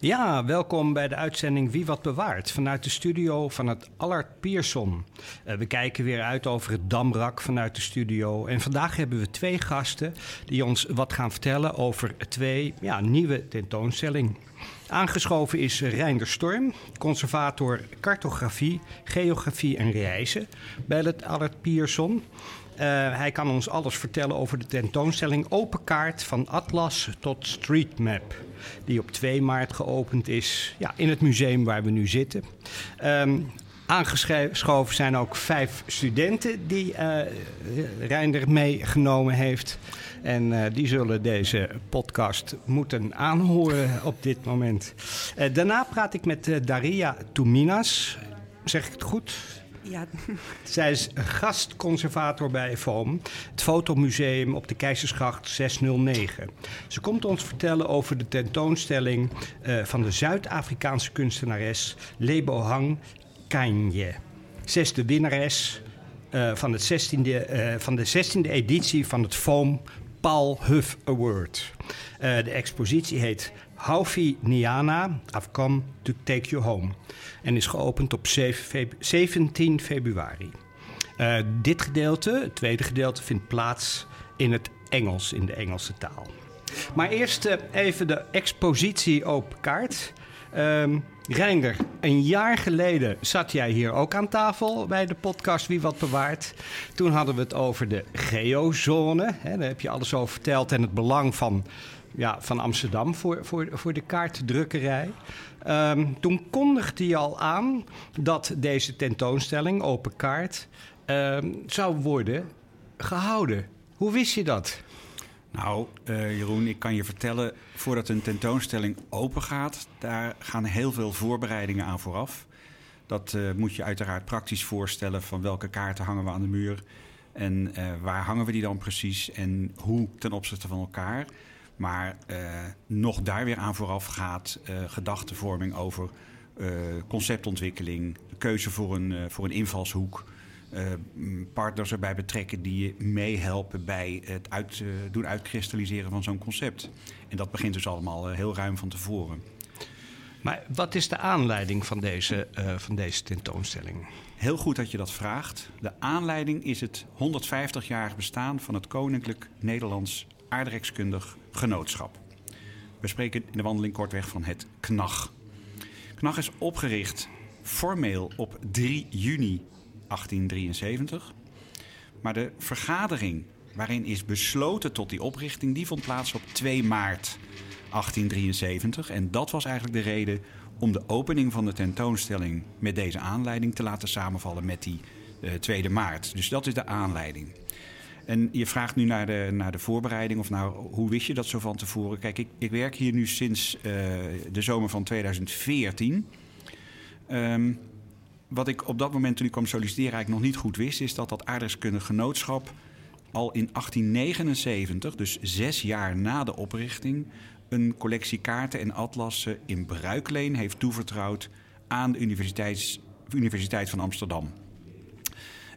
Ja, welkom bij de uitzending Wie Wat Bewaart vanuit de studio van het Allard Pierson. Uh, we kijken weer uit over het Damrak vanuit de studio. En vandaag hebben we twee gasten die ons wat gaan vertellen over twee ja, nieuwe tentoonstellingen. Aangeschoven is Reinder Storm, conservator cartografie, geografie en reizen bij het Allard Pierson. Uh, hij kan ons alles vertellen over de tentoonstelling Open Kaart van Atlas tot Streetmap. Die op 2 maart geopend is ja, in het museum waar we nu zitten. Um, aangeschoven zijn ook vijf studenten die uh, Reinder meegenomen heeft. En uh, die zullen deze podcast moeten aanhoren op dit moment. Daarna praat ik met Daria Touminas. Zeg ik het goed? Ja. Zij is gastconservator bij FOAM, het fotomuseum op de Keizersgracht 609. Ze komt ons vertellen over de tentoonstelling uh, van de Zuid-Afrikaanse kunstenares Lebo Hang Kanje. Zesde winnares uh, van, het 16e, uh, van de 16e editie van het FOAM Paul Huff Award. De expositie heet Haufi Niana, I've come to take you home. En is geopend op 17 februari. Uh, dit gedeelte, het tweede gedeelte, vindt plaats in het Engels, in de Engelse taal. Maar eerst uh, even de expositie open kaart. Um, Reinder, een jaar geleden zat jij hier ook aan tafel bij de podcast Wie Wat Bewaart. Toen hadden we het over de geozone. Hè, daar heb je alles over verteld en het belang van ja, van Amsterdam voor, voor, voor de kaartdrukkerij. Um, toen kondigde hij al aan dat deze tentoonstelling, Open Kaart, um, zou worden gehouden. Hoe wist je dat? Nou, uh, Jeroen, ik kan je vertellen, voordat een tentoonstelling open gaat, daar gaan heel veel voorbereidingen aan vooraf. Dat uh, moet je uiteraard praktisch voorstellen van welke kaarten hangen we aan de muur en uh, waar hangen we die dan precies en hoe ten opzichte van elkaar. Maar uh, nog daar weer aan vooraf gaat uh, gedachtenvorming over uh, conceptontwikkeling, keuze voor een, voor een invalshoek. partners erbij betrekken die je meehelpen bij het uit, doen uitkristalliseren van zo'n concept. En dat begint dus allemaal heel ruim van tevoren. Maar wat is de aanleiding van deze, van deze tentoonstelling? Heel goed dat je dat vraagt. De aanleiding is het 150-jarig bestaan van het Koninklijk Nederlands Aardrijkskundig Genootschap. We spreken in de wandeling kortweg van het KNAG. KNAG is opgericht formeel op 3 juni 1873. Maar de vergadering waarin is besloten tot die oprichting, die vond plaats op 2 maart 1873. En dat was eigenlijk de reden om de opening van de tentoonstelling met deze aanleiding te laten samenvallen met die uh, 2 maart. Dus dat is de aanleiding. En je vraagt nu naar de, naar de voorbereiding of nou, hoe wist je dat zo van tevoren? Kijk, ik, ik werk hier nu sinds uh, de zomer van 2014. Um, wat ik op dat moment toen ik kwam solliciteren eigenlijk nog niet goed wist... is dat dat aardrijkskundig genootschap al in 1879, dus zes jaar na de oprichting... een collectie kaarten en atlassen in bruikleen heeft toevertrouwd aan de Universiteit van Amsterdam.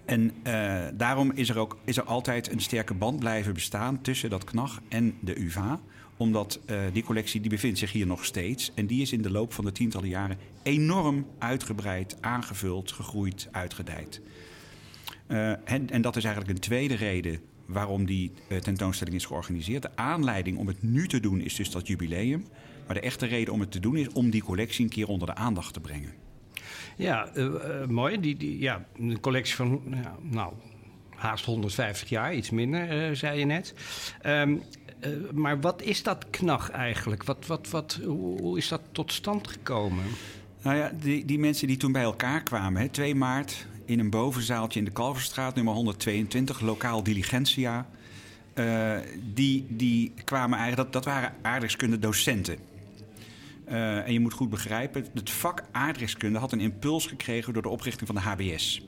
En uh, daarom is er ook is er altijd een sterke band blijven bestaan tussen dat KNAG en de UvA. Omdat uh, die collectie die bevindt zich hier nog steeds. En die is in de loop van de tientallen jaren enorm uitgebreid, aangevuld, gegroeid, uitgedijd. Uh, en, en, dat is eigenlijk een tweede reden waarom die tentoonstelling is georganiseerd. De aanleiding om het nu te doen is dus dat jubileum. Maar de echte reden om het te doen is om die collectie een keer onder de aandacht te brengen. Ja, uh, uh, mooi. Die, die, ja, een collectie van, ja, nou, haast 150 jaar, iets minder, uh, zei je net. Um, maar wat is dat knag eigenlijk? Wat, wat, wat, hoe, is dat tot stand gekomen? Nou ja, die, die mensen die toen bij elkaar kwamen, hè, 2 maart in een bovenzaaltje in de Kalverstraat, nummer 122, lokaal Diligentia. die, die kwamen eigenlijk, dat, dat waren aardrijkskunde docenten. Uh, en je moet goed begrijpen, het vak aardrijkskunde had een impuls gekregen door de oprichting van de HBS.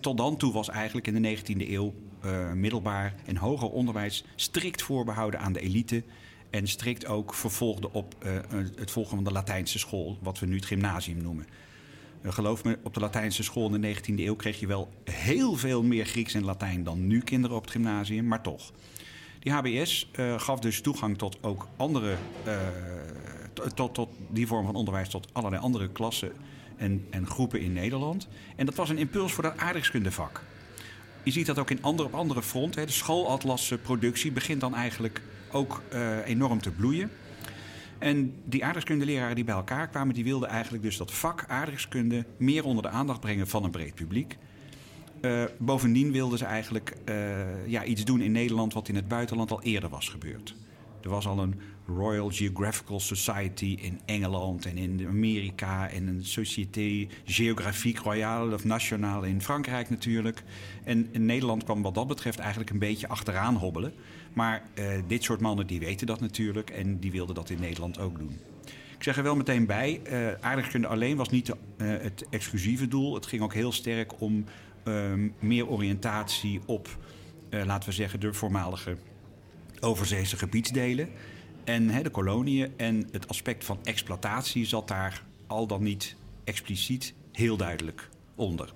Tot dan toe was eigenlijk in de 19e eeuw uh, middelbaar en hoger onderwijs strikt voorbehouden aan de elite. En strikt ook vervolgde op uh, het volgen van de Latijnse school, wat we nu het gymnasium noemen. Geloof me, op de Latijnse school in de 19e eeuw kreeg je wel heel veel meer Grieks en Latijn dan nu kinderen op het gymnasium, maar toch. Die HBS gaf dus toegang tot ook andere, tot, tot die vorm van onderwijs, tot allerlei andere klassen en, en groepen in Nederland. En dat was een impuls voor dat aardrijkskundevak. Je ziet dat ook in andere, op andere fronten. De schoolatlasproductie begint dan eigenlijk ook uh, enorm te bloeien. En die aardrijkskundeleraren die bij elkaar kwamen, die wilden eigenlijk dus dat vak aardrijkskunde meer onder de aandacht brengen van een breed publiek. Uh, bovendien wilden ze eigenlijk ja, iets doen in Nederland wat in het buitenland al eerder was gebeurd. Er was al een Royal Geographical Society in Engeland en in Amerika en een Société Géographique Royale of Nationale in Frankrijk natuurlijk. En in Nederland kwam wat dat betreft eigenlijk een beetje achteraan hobbelen. Maar uh, dit soort mannen die weten dat natuurlijk en die wilden dat in Nederland ook doen. Ik zeg er wel meteen bij, uh, aardrijkskunde alleen was niet de, uh, het exclusieve doel. Het ging ook heel sterk om meer oriëntatie op, laten we zeggen, de voormalige overzeese gebiedsdelen en hè, de koloniën. En het aspect van exploitatie zat daar al dan niet expliciet heel duidelijk onder.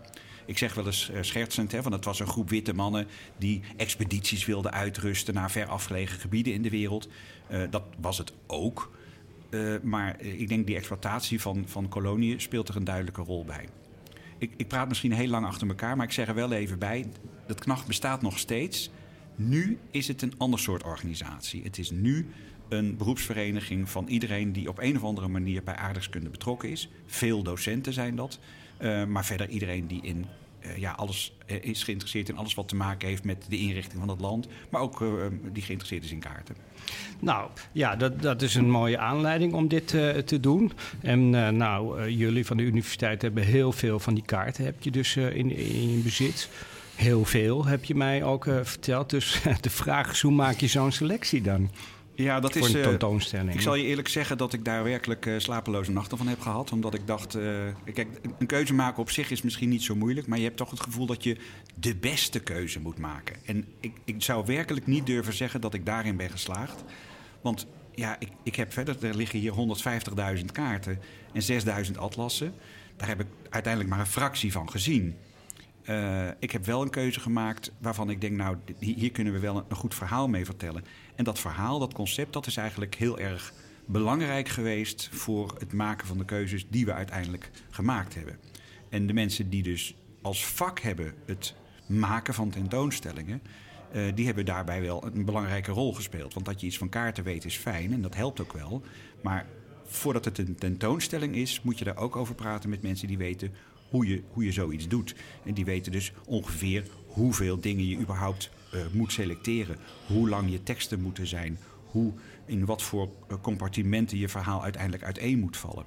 Ik zeg wel eens uh, schertsend, hè, van het was een groep witte mannen die expedities wilden uitrusten naar ver afgelegen gebieden in de wereld. Uh, dat was het ook. Uh, maar ik denk die exploitatie van, van koloniën speelt er een duidelijke rol bij. Ik, ik praat misschien heel lang achter elkaar, maar ik zeg er wel even bij: dat knacht bestaat nog steeds. Nu is het een ander soort organisatie. Het is nu een beroepsvereniging van iedereen die op een of andere manier bij aardrijkskunde betrokken is. Veel docenten zijn dat. Uh, maar verder iedereen die in uh, ja, alles uh, is geïnteresseerd in alles wat te maken heeft met de inrichting van het land. Maar ook die geïnteresseerd is in kaarten. Nou ja, dat, dat is een mooie aanleiding om dit te doen. En nou, jullie van de universiteit hebben heel veel van die kaarten heb je dus in, in bezit. Heel veel, heb je mij ook verteld. Dus de vraag is, hoe maak je zo'n selectie dan? Ja, dat is. een tentoonstelling. ik zal je eerlijk zeggen dat ik daar werkelijk uh, slapeloze nachten van heb gehad. Omdat ik dacht. Uh, kijk, een keuze maken op zich is misschien niet zo moeilijk. Maar je hebt toch het gevoel dat je de beste keuze moet maken. En ik, ik zou werkelijk niet durven zeggen dat ik daarin ben geslaagd. Want ja, ik, ik heb verder. Er liggen hier 150.000 kaarten en 6.000 atlassen. Daar heb ik uiteindelijk maar een fractie van gezien. Uh, ik heb wel een keuze gemaakt waarvan ik denk, nou, hier kunnen we wel een, goed verhaal mee vertellen. En dat verhaal, dat concept, dat is eigenlijk heel erg belangrijk geweest voor het maken van de keuzes die we uiteindelijk gemaakt hebben. En de mensen die dus als vak hebben het maken van tentoonstellingen, uh, die hebben daarbij wel een belangrijke rol gespeeld. Want dat je iets van kaarten weet is fijn en dat helpt ook wel. Maar voordat het een tentoonstelling is, moet je daar ook over praten met mensen die weten hoe je, hoe je zoiets doet. En die weten dus ongeveer hoeveel dingen je überhaupt uh, moet selecteren. Hoe lang je teksten moeten zijn. Hoe, in wat voor uh, compartimenten je verhaal uiteindelijk uiteen moet vallen.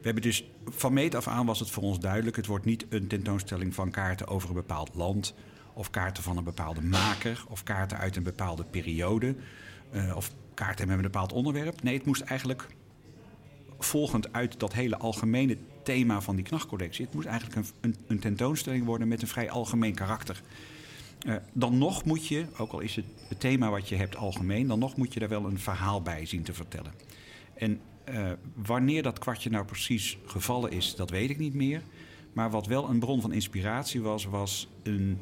We hebben dus van meet af aan was het voor ons duidelijk: het wordt niet een tentoonstelling van kaarten over een bepaald land, of kaarten van een bepaalde maker, of kaarten uit een bepaalde periode, uh, of kaarten met een bepaald onderwerp. Nee, het moest eigenlijk volgend uit dat hele algemene thema van die knachtcollectie. Het moet eigenlijk een, een, een tentoonstelling worden met een vrij algemeen karakter. Uh, dan nog moet je, ook al is het, het thema wat je hebt algemeen, dan nog moet je daar wel een verhaal bij zien te vertellen. En uh, wanneer dat kwartje nou precies gevallen is, dat weet ik niet meer. Maar wat wel een bron van inspiratie was, was een,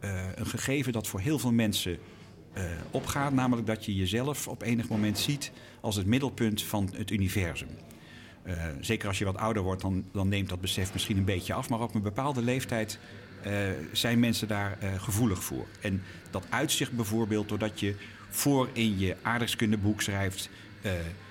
uh, een gegeven dat voor heel veel mensen opgaat. Namelijk dat je jezelf op enig moment ziet als het middelpunt van het universum. Uh, zeker als je wat ouder wordt, dan, dan, neemt dat besef misschien een beetje af. Maar op een bepaalde leeftijd uh, zijn mensen daar uh, gevoelig voor. En dat uitzicht bijvoorbeeld doordat je voor in je aardrijkskundeboek schrijft,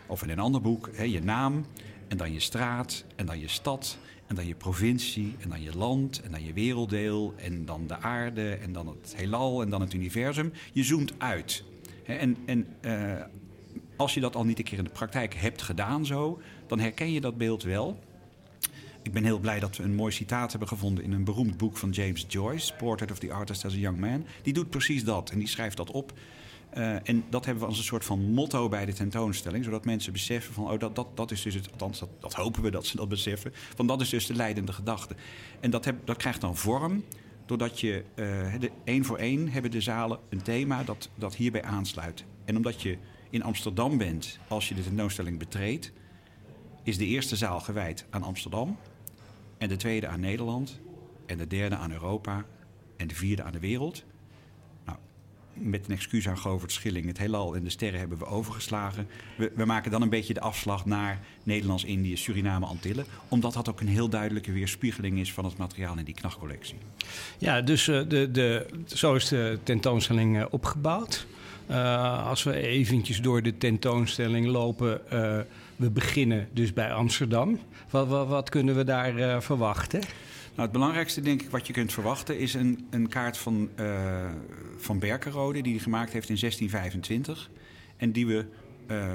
of in een ander boek, hè, je naam, en dan je straat, en dan je stad, en dan je provincie, en dan je land, en dan je werelddeel, en dan de aarde, en dan het heelal, en dan het universum. Je zoomt uit. En, en als je dat al niet een keer in de praktijk hebt gedaan zo, dan herken je dat beeld wel. Ik ben heel blij dat we een mooi citaat hebben gevonden in een beroemd boek van James Joyce, Portrait of the Artist as a Young Man. Die doet precies dat en die schrijft dat op. Uh, en dat hebben we als een soort van motto bij de tentoonstelling, zodat mensen beseffen van, oh, dat, dat, dat is dus het, althans, dat, dat hopen we dat ze dat beseffen, van dat is dus de leidende gedachte. En dat, heb, dat krijgt dan vorm doordat je, uh, de, één voor één hebben de zalen een thema dat, dat hierbij aansluit. En omdat je in Amsterdam bent, als je de tentoonstelling betreedt, is de eerste zaal gewijd aan Amsterdam, en de tweede aan Nederland, en de derde aan Europa, en de vierde aan de wereld met een excuus aan Govert Schilling, het heelal en de sterren hebben we overgeslagen. We, we maken dan een beetje de afslag naar Nederlands-Indië, Suriname, Antillen. Omdat dat ook een heel duidelijke weerspiegeling is van het materiaal in die knachtcollectie. Ja, dus uh, de, de, zo is de tentoonstelling uh, opgebouwd. Uh, als we eventjes door de tentoonstelling lopen, we beginnen dus bij Amsterdam. Wat, wat, wat kunnen we daar verwachten? Nou, het belangrijkste, denk ik, wat je kunt verwachten... is een, een kaart van, uh, van Berkenrode... die hij gemaakt heeft in 1625. En die we uh,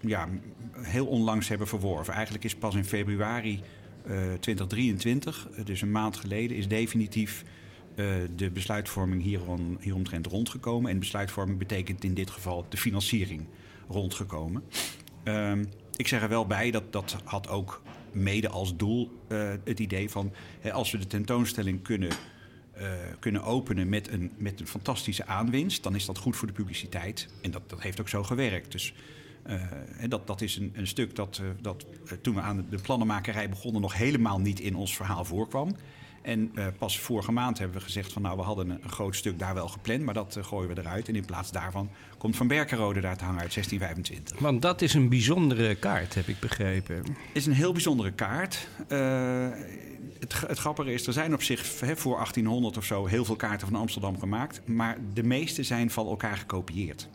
ja, heel onlangs hebben verworven. Eigenlijk is pas in februari uh, 2023, dus een maand geleden... is definitief de besluitvorming hierom, hieromtrent rondgekomen. En besluitvorming betekent in dit geval de financiering rondgekomen. Ehm, ik zeg er wel bij, dat dat had ook mede als doel uh, het idee van hè, als we de tentoonstelling kunnen, uh, kunnen openen met een, met een fantastische aanwinst, dan is dat goed voor de publiciteit. En dat, dat heeft ook zo gewerkt. Dus uh, dat, dat is een, een stuk dat, dat toen we aan de plannenmakerij begonnen nog helemaal niet in ons verhaal voorkwam. En uh, pas vorige maand hebben we gezegd van nou, we hadden een, een groot stuk daar wel gepland, maar dat uh, gooien we eruit. En in plaats daarvan komt Van Berkenrode daar te hangen uit 1625. Want dat is een bijzondere kaart, heb ik begrepen. Het is een heel bijzondere kaart. Uh, het, het, grappige is, er zijn op zich he, voor 1800 of zo heel veel kaarten van Amsterdam gemaakt. Maar de meeste zijn van elkaar gekopieerd.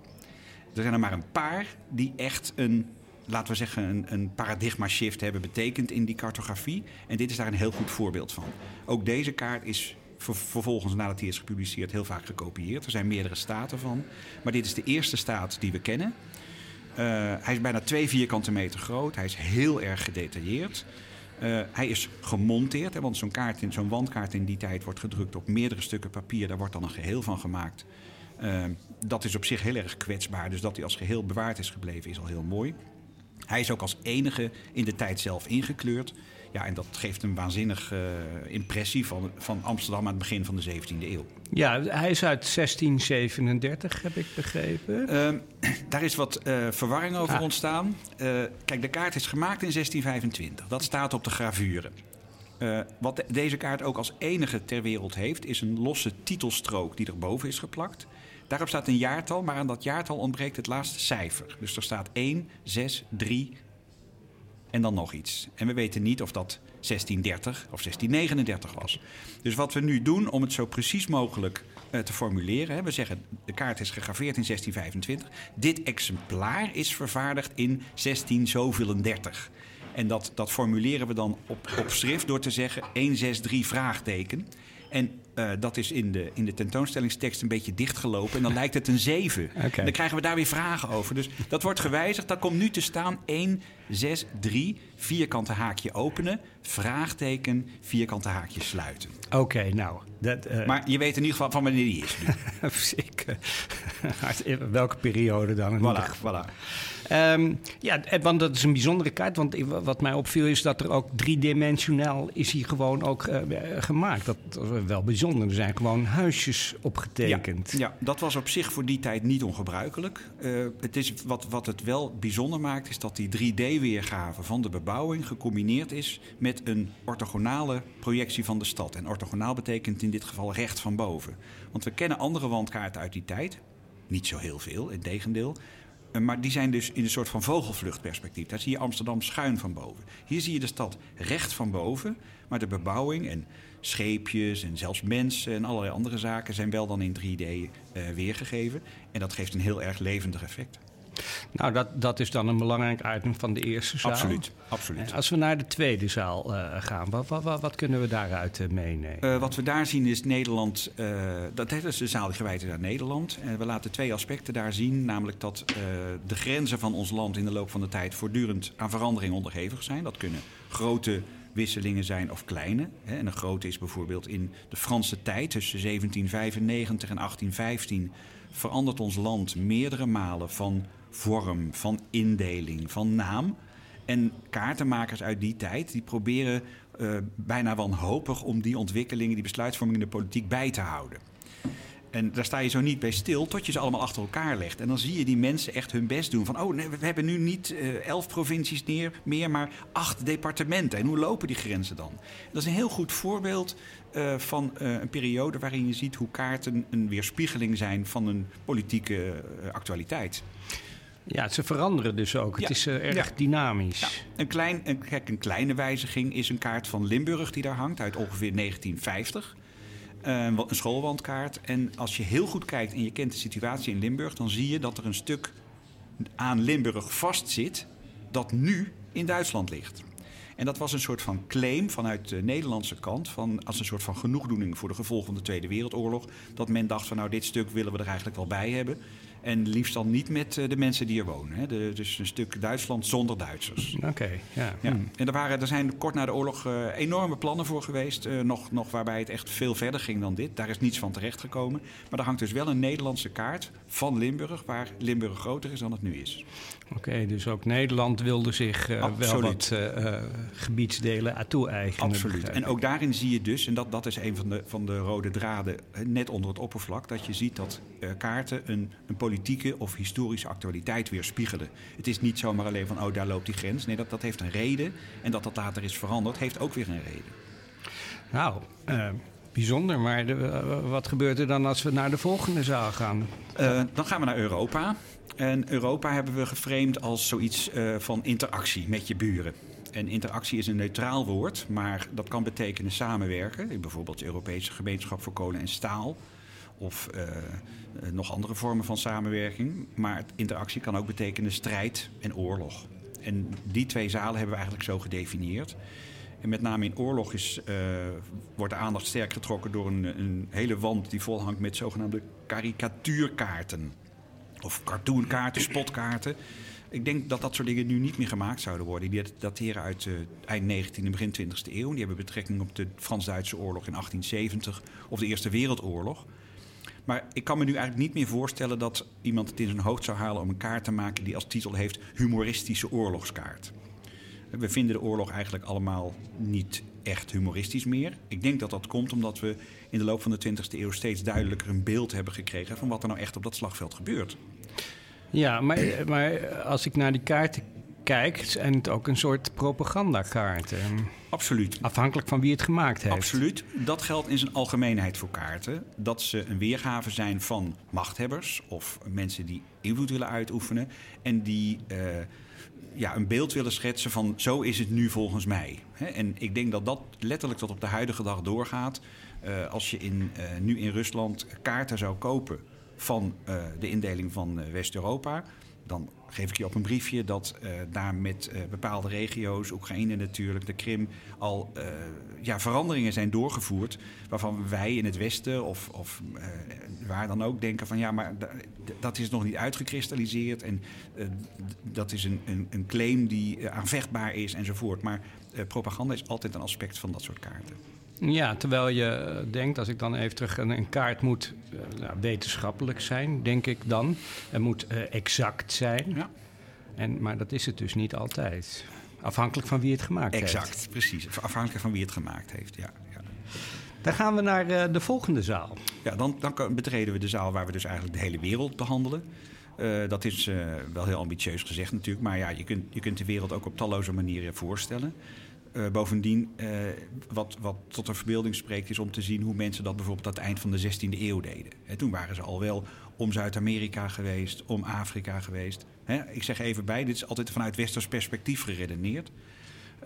Er zijn er maar een paar die echt een laten we zeggen, een, een paradigma shift hebben betekend in die cartografie. En dit is daar een heel goed voorbeeld van. Ook deze kaart is vervolgens, nadat hij is gepubliceerd, heel vaak gekopieerd. Er zijn meerdere staten van. Maar dit is de eerste staat die we kennen. Uh, hij is bijna twee vierkante meter groot. Hij is heel erg gedetailleerd. Uh, hij is gemonteerd, hè, want zo'n kaart, zo'n wandkaart in die tijd wordt gedrukt op meerdere stukken papier. Daar wordt dan een geheel van gemaakt. Uh, dat is op zich heel erg kwetsbaar. Dus dat hij als geheel bewaard is gebleven is al heel mooi. Hij is ook als enige in de tijd zelf ingekleurd. Ja, en dat geeft een waanzinnige uh, impressie van, van Amsterdam aan het begin van de 17e eeuw. Ja, hij is uit 1637, heb ik begrepen. Uh, daar is wat uh, verwarring over ah. ontstaan. Uh, kijk, de kaart is gemaakt in 1625. Dat staat op de gravure. wat de, deze kaart ook als enige ter wereld heeft, is een losse titelstrook die erboven is geplakt. Daarop staat een jaartal, maar aan dat jaartal ontbreekt het laatste cijfer. Dus er staat 1, 6, 3 en dan nog iets. En we weten niet of dat 1630 of 1639 was. Dus wat we nu doen om het zo precies mogelijk uh, te formuleren. Hè, we zeggen de kaart is gegraveerd in 1625. Dit exemplaar is vervaardigd in 1630. En dat, dat formuleren we dan op, op schrift door te zeggen 163 vraagteken. En uh, dat is in de, in de tentoonstellingstekst een beetje dichtgelopen. En dan lijkt het een 7. Okay. En dan krijgen we daar weer vragen over. Dus dat wordt gewijzigd. Dat komt nu te staan 1, 6, 3, vierkante haakje openen, vraagteken, vierkante haakje sluiten. Oké, okay, nou. Dat, uh... Maar je weet in ieder geval van wanneer die is. Zeker. Welke periode dan? Voilà, voilà. Um, ja, want dat is een bijzondere kaart. Want wat mij opviel is dat er ook driedimensionaal is hier gewoon ook uh, gemaakt. Dat was wel bijzonder. Er zijn gewoon huisjes opgetekend. Ja, dat was op zich voor die tijd niet ongebruikelijk. Het is, wat, wat het wel bijzonder maakt, is dat die 3D-weergave van de bebouwing gecombineerd is met een orthogonale projectie van de stad. En orthogonaal betekent in dit geval recht van boven. Want we kennen andere wandkaarten uit die tijd. Niet zo heel veel, in tegendeel. Eh, maar die zijn dus in een soort van vogelvluchtperspectief. Daar zie je Amsterdam schuin van boven. Hier zie je de stad recht van boven. Maar de bebouwing en scheepjes en zelfs mensen en allerlei andere zaken zijn wel dan in 3D uh, eh, weergegeven. En dat geeft een heel erg levendig effect. Nou, dat, dat is dan een belangrijk item van de eerste zaal. Absoluut, absoluut. Als we naar de tweede zaal uh, gaan, wat, wat, wat, kunnen we daaruit uh, meenemen? Uh, wat we daar zien is Nederland, dat is de zaal gewijd is aan Nederland. En we laten twee aspecten daar zien, namelijk dat de grenzen van ons land in de loop van de tijd voortdurend aan verandering onderhevig zijn. Dat kunnen grote wisselingen zijn of kleine. Hè. En een grote is bijvoorbeeld in de Franse tijd tussen 1795 en 1815 verandert ons land meerdere malen van vorm, van indeling, van naam. En kaartenmakers uit die tijd die proberen uh, bijna wanhopig om die ontwikkelingen, die besluitvorming in de politiek bij te houden. En daar sta je zo niet bij stil tot je ze allemaal achter elkaar legt. En dan zie je die mensen echt hun best doen. Van, oh, nee, we hebben nu niet uh, elf provincies meer, maar acht departementen. En hoe lopen die grenzen dan? Dat is een heel goed voorbeeld uh, van een periode waarin je ziet hoe kaarten een weerspiegeling zijn van een politieke actualiteit. Ja, ze veranderen dus ook. Het is uh, erg ja. dynamisch. Ja. Een, klein, een, kijk, een kleine wijziging is een kaart van Limburg die daar hangt uit ongeveer 1950. Uh, een schoolwandkaart. En als je heel goed kijkt en je kent de situatie in Limburg, dan zie je dat er een stuk aan Limburg vastzit dat nu in Duitsland ligt. En dat was een soort van claim vanuit de Nederlandse kant, van, als een soort van genoegdoening voor de gevolgen van de Tweede Wereldoorlog. Dat men dacht van nou dit stuk willen we er eigenlijk wel bij hebben. En liefst dan niet met eh, de mensen die er wonen. Hè. De, dus een stuk Duitsland zonder Duitsers. Oké, ja. ja. Hmm. En er, waren, er zijn kort na de oorlog uh, enorme plannen voor geweest. Uh, nog, nog waarbij het echt veel verder ging dan dit. Daar is niets van terechtgekomen. Maar er hangt dus wel een Nederlandse kaart van Limburg... waar Limburg groter is dan het nu is. Oké, dus ook Nederland wilde zich wel wat gebiedsdelen aan toe-eigenen. Absoluut. En ook daarin zie je dus, en dat, dat is een van de, van de rode draden... net onder het oppervlak, dat je ziet dat kaarten een, een politieke of historische actualiteit weerspiegelen. Het is niet zomaar alleen van, oh, daar loopt die grens. Nee, dat, dat heeft een reden. En dat dat later is veranderd, heeft ook weer een reden. Nou, uh, bijzonder. Maar de, uh, wat gebeurt er dan als we naar de volgende zaal gaan? Uh, dan gaan we naar Europa. En Europa hebben we geframed als zoiets van interactie met je buren. En interactie is een neutraal woord, maar dat kan betekenen samenwerken. In bijvoorbeeld de Europese Gemeenschap voor Kolen en Staal of uh, nog andere vormen van samenwerking. Maar interactie kan ook betekenen strijd en oorlog. En die twee zalen hebben we eigenlijk zo gedefinieerd. En met name in oorlog is, uh, wordt de aandacht sterk getrokken door een, een hele wand die volhangt met zogenaamde karikatuurkaarten. Of cartoonkaarten, spotkaarten. Ik denk dat dat soort dingen nu niet meer gemaakt zouden worden. Die dateren uit eind 19e en begin 20e eeuw. Die hebben betrekking op de Frans-Duitse oorlog in 1870 of de Eerste Wereldoorlog. Maar ik kan me nu eigenlijk niet meer voorstellen dat iemand het in zijn hoofd zou halen om een kaart te maken die als titel heeft humoristische oorlogskaart. We vinden de oorlog eigenlijk allemaal niet echt humoristisch meer. Ik denk dat dat komt omdat we in de loop van de 20e eeuw steeds duidelijker een beeld hebben gekregen van wat er nou echt op dat slagveld gebeurt. Ja, maar, maar als ik naar die kaarten kijkt en het ook een soort propagandakaart. Absoluut. Afhankelijk van wie het gemaakt heeft. Absoluut. Dat geldt in zijn algemeenheid voor kaarten. Dat ze een weergave zijn van machthebbers of mensen die invloed willen uitoefenen. En die uh, ja, een beeld willen schetsen van zo is het nu volgens mij. En ik denk dat dat letterlijk tot op de huidige dag doorgaat. Uh, als je in, uh, nu in Rusland kaarten zou kopen van de indeling van West-Europa dan geef ik je op een briefje dat uh, daar met uh, bepaalde regio's, Oekraïne natuurlijk, de Krim, al uh, ja, veranderingen zijn doorgevoerd. Waarvan wij in het Westen of, of waar dan ook denken van ja, maar dat is nog niet uitgekristalliseerd. En dat is een, een, een claim die aanvechtbaar is enzovoort. Maar propaganda is altijd een aspect van dat soort kaarten. Ja, terwijl je eh, denkt, als ik dan even terug... een, een kaart moet uh, nou, wetenschappelijk zijn, denk ik dan. Het moet uh, exact zijn. Ja. En, maar dat is het dus niet altijd. Afhankelijk van wie het gemaakt exact, heeft. Exact, precies. Afhankelijk van wie het gemaakt heeft, ja. ja. Dan gaan we naar uh, de volgende zaal. Ja, dan, dan betreden we de zaal waar we dus eigenlijk de hele wereld behandelen. Uh, dat is uh, wel heel ambitieus gezegd natuurlijk. Maar ja, je kunt, je kunt de wereld ook op talloze manieren voorstellen. Uh, bovendien, uh, wat, wat tot de verbeelding spreekt, is om te zien hoe mensen dat bijvoorbeeld aan het eind van de 16e eeuw deden. Toen waren ze al wel om Zuid-Amerika geweest, om Afrika geweest. Ik zeg even bij, dit is altijd vanuit westers perspectief geredeneerd.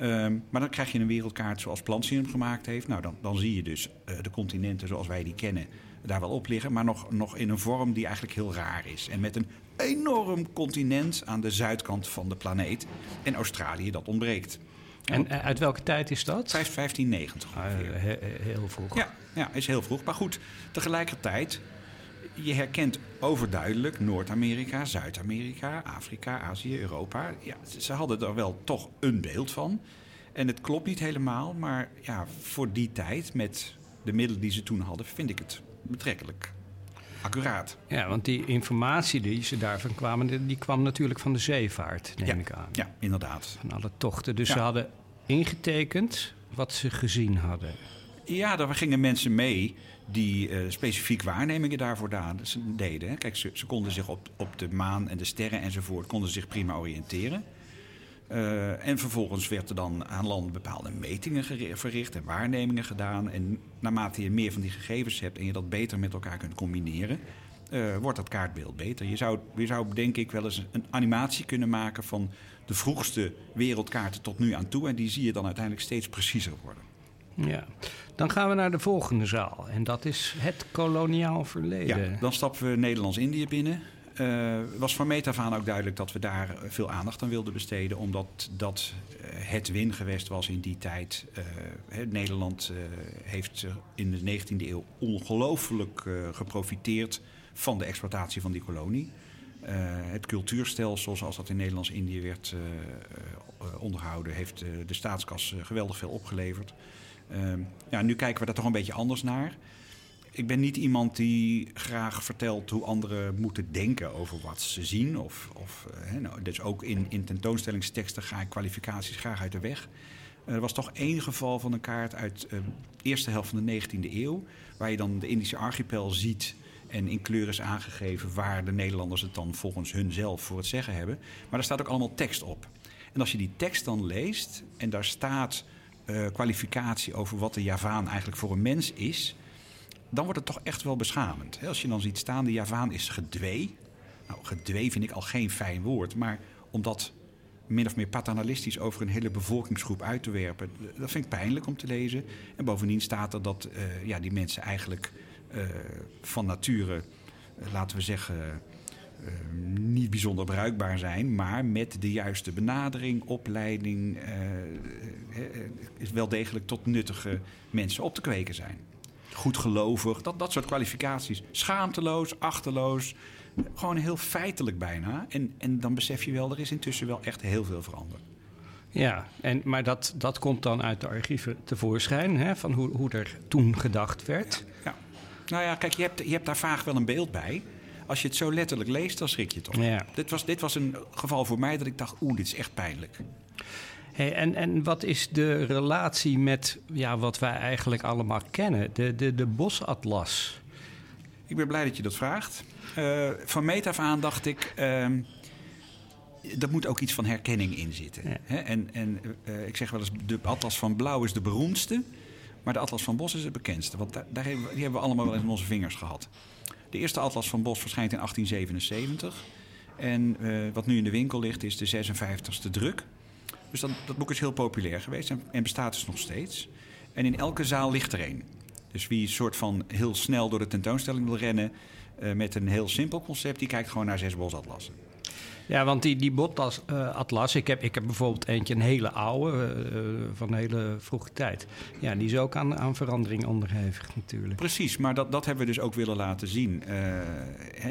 Um, maar dan krijg je een wereldkaart zoals Plantin hem gemaakt heeft. Nou, dan, dan zie je dus uh, de continenten zoals wij die kennen daar wel op liggen. Maar nog, nog in een vorm die eigenlijk heel raar is. En met een enorm continent aan de zuidkant van de planeet. En Australië, dat ontbreekt. En uh, uit welke tijd is dat? 1590 uh, he, heel vroeg. Ja, ja, is heel vroeg. Maar goed, tegelijkertijd, je herkent overduidelijk Noord-Amerika, Zuid-Amerika, Afrika, Azië, Europa. Ja, ze hadden er wel toch een beeld van. En het klopt niet helemaal, maar ja, voor die tijd, met de middelen die ze toen hadden, vind ik het betrekkelijk accuraat. Ja, want die informatie die ze daarvan kwamen, die kwam natuurlijk van de zeevaart, neem ik aan. Ja, inderdaad. Van alle tochten. Dus Ja. ze hadden ingetekend wat ze gezien hadden. Ja, daar gingen mensen mee die eh, specifiek waarnemingen daarvoor deden. Kijk, ze, ze konden zich op, op de maan en de sterren enzovoort konden zich prima oriënteren. Eh, en vervolgens werd er dan aan land bepaalde metingen verricht en waarnemingen gedaan. En naarmate je meer van die gegevens hebt en je dat beter met elkaar kunt combineren, eh, wordt dat kaartbeeld beter. Je zou, je zou denk ik wel eens een animatie kunnen maken van de vroegste wereldkaarten tot nu aan toe. En die zie je dan uiteindelijk steeds preciezer worden. Ja. Dan gaan we naar de volgende zaal. En dat is het koloniaal verleden. Ja, dan stappen we Nederlands-Indië binnen. Eh was van meet af aan ook duidelijk dat we daar veel aandacht aan wilden besteden. Omdat dat eh, het wingewest was in die tijd. Eh, Nederland heeft in de 19e eeuw ongelooflijk geprofiteerd van de exploitatie van die kolonie. Het cultuurstelsel, zoals dat in Nederlands-Indië werd onderhouden, heeft de staatskas geweldig veel opgeleverd. Ehm, ja, nu kijken we daar toch een beetje anders naar ik ben niet iemand die graag vertelt hoe anderen moeten denken over wat ze zien. Of, of, eh, hè, nou, dus ook in, in tentoonstellingsteksten ga ik kwalificaties graag uit de weg. Er was toch één geval van een kaart uit de eerste helft van de 19e eeuw. Waar je dan de Indische archipel ziet. En in kleur is aangegeven waar de Nederlanders het dan volgens hun zelf voor het zeggen hebben. Maar daar staat ook allemaal tekst op. En als je die tekst dan leest en daar staat eh, kwalificatie over wat de Javaan eigenlijk voor een mens is dan wordt het toch echt wel beschamend. Als je dan ziet staan, de Javaan is gedwee. Nou, gedwee vind ik al geen fijn woord. Maar om dat min of meer paternalistisch over een hele bevolkingsgroep uit te werpen... dat vind ik pijnlijk om te lezen. En bovendien staat er dat eh, ja, die mensen eigenlijk eh, van nature, eh, laten we zeggen... niet bijzonder bruikbaar zijn, maar met de juiste benadering, opleiding, is wel degelijk tot nuttige mensen op te kweken zijn goedgelovig, dat, dat soort kwalificaties. Schaamteloos, achterloos, gewoon heel feitelijk bijna. En, en dan besef je wel, er is intussen wel echt heel veel veranderd. Ja, en, maar dat, dat komt dan uit de archieven tevoorschijn, hè, van hoe, hoe er toen gedacht werd. Ja. Nou ja, kijk, je hebt, je hebt daar vaag wel een beeld bij. Als je het zo letterlijk leest, dan schrik je toch. Ja. Dit, was, dit was een geval voor mij dat ik dacht, oeh, dit is echt pijnlijk. Hey, en, en wat is de relatie met ja, wat wij eigenlijk allemaal kennen, de, de, de bosatlas? Ik ben blij dat je dat vraagt. Eh, van meet af aan dacht ik, ehm er moet ook iets van herkenning in zitten. Ja. Hè? En, en eh, ik zeg wel eens, de atlas van Blauw is de beroemdste, maar de atlas van Bos is het bekendste. Want daar, daar hebben, we- die hebben we allemaal wel eens in onze vingers gehad. De eerste atlas van Bos verschijnt in 1877. En eh, wat nu in de winkel ligt is de 56e druk. Dus dat, dat boek is heel populair geweest en, en bestaat dus nog steeds. En in elke zaal ligt er een. Dus wie een soort van heel snel door de tentoonstelling wil rennen... eh, met een heel simpel concept, die kijkt gewoon naar zes bosatlassen. Ja, want die, die botatlas, ik heb, ik heb bijvoorbeeld eentje, een hele oude, eh, van een hele vroege tijd. Ja, die is ook aan, aan verandering onderhevig natuurlijk. Precies, maar dat, dat hebben we dus ook willen laten zien. Eh,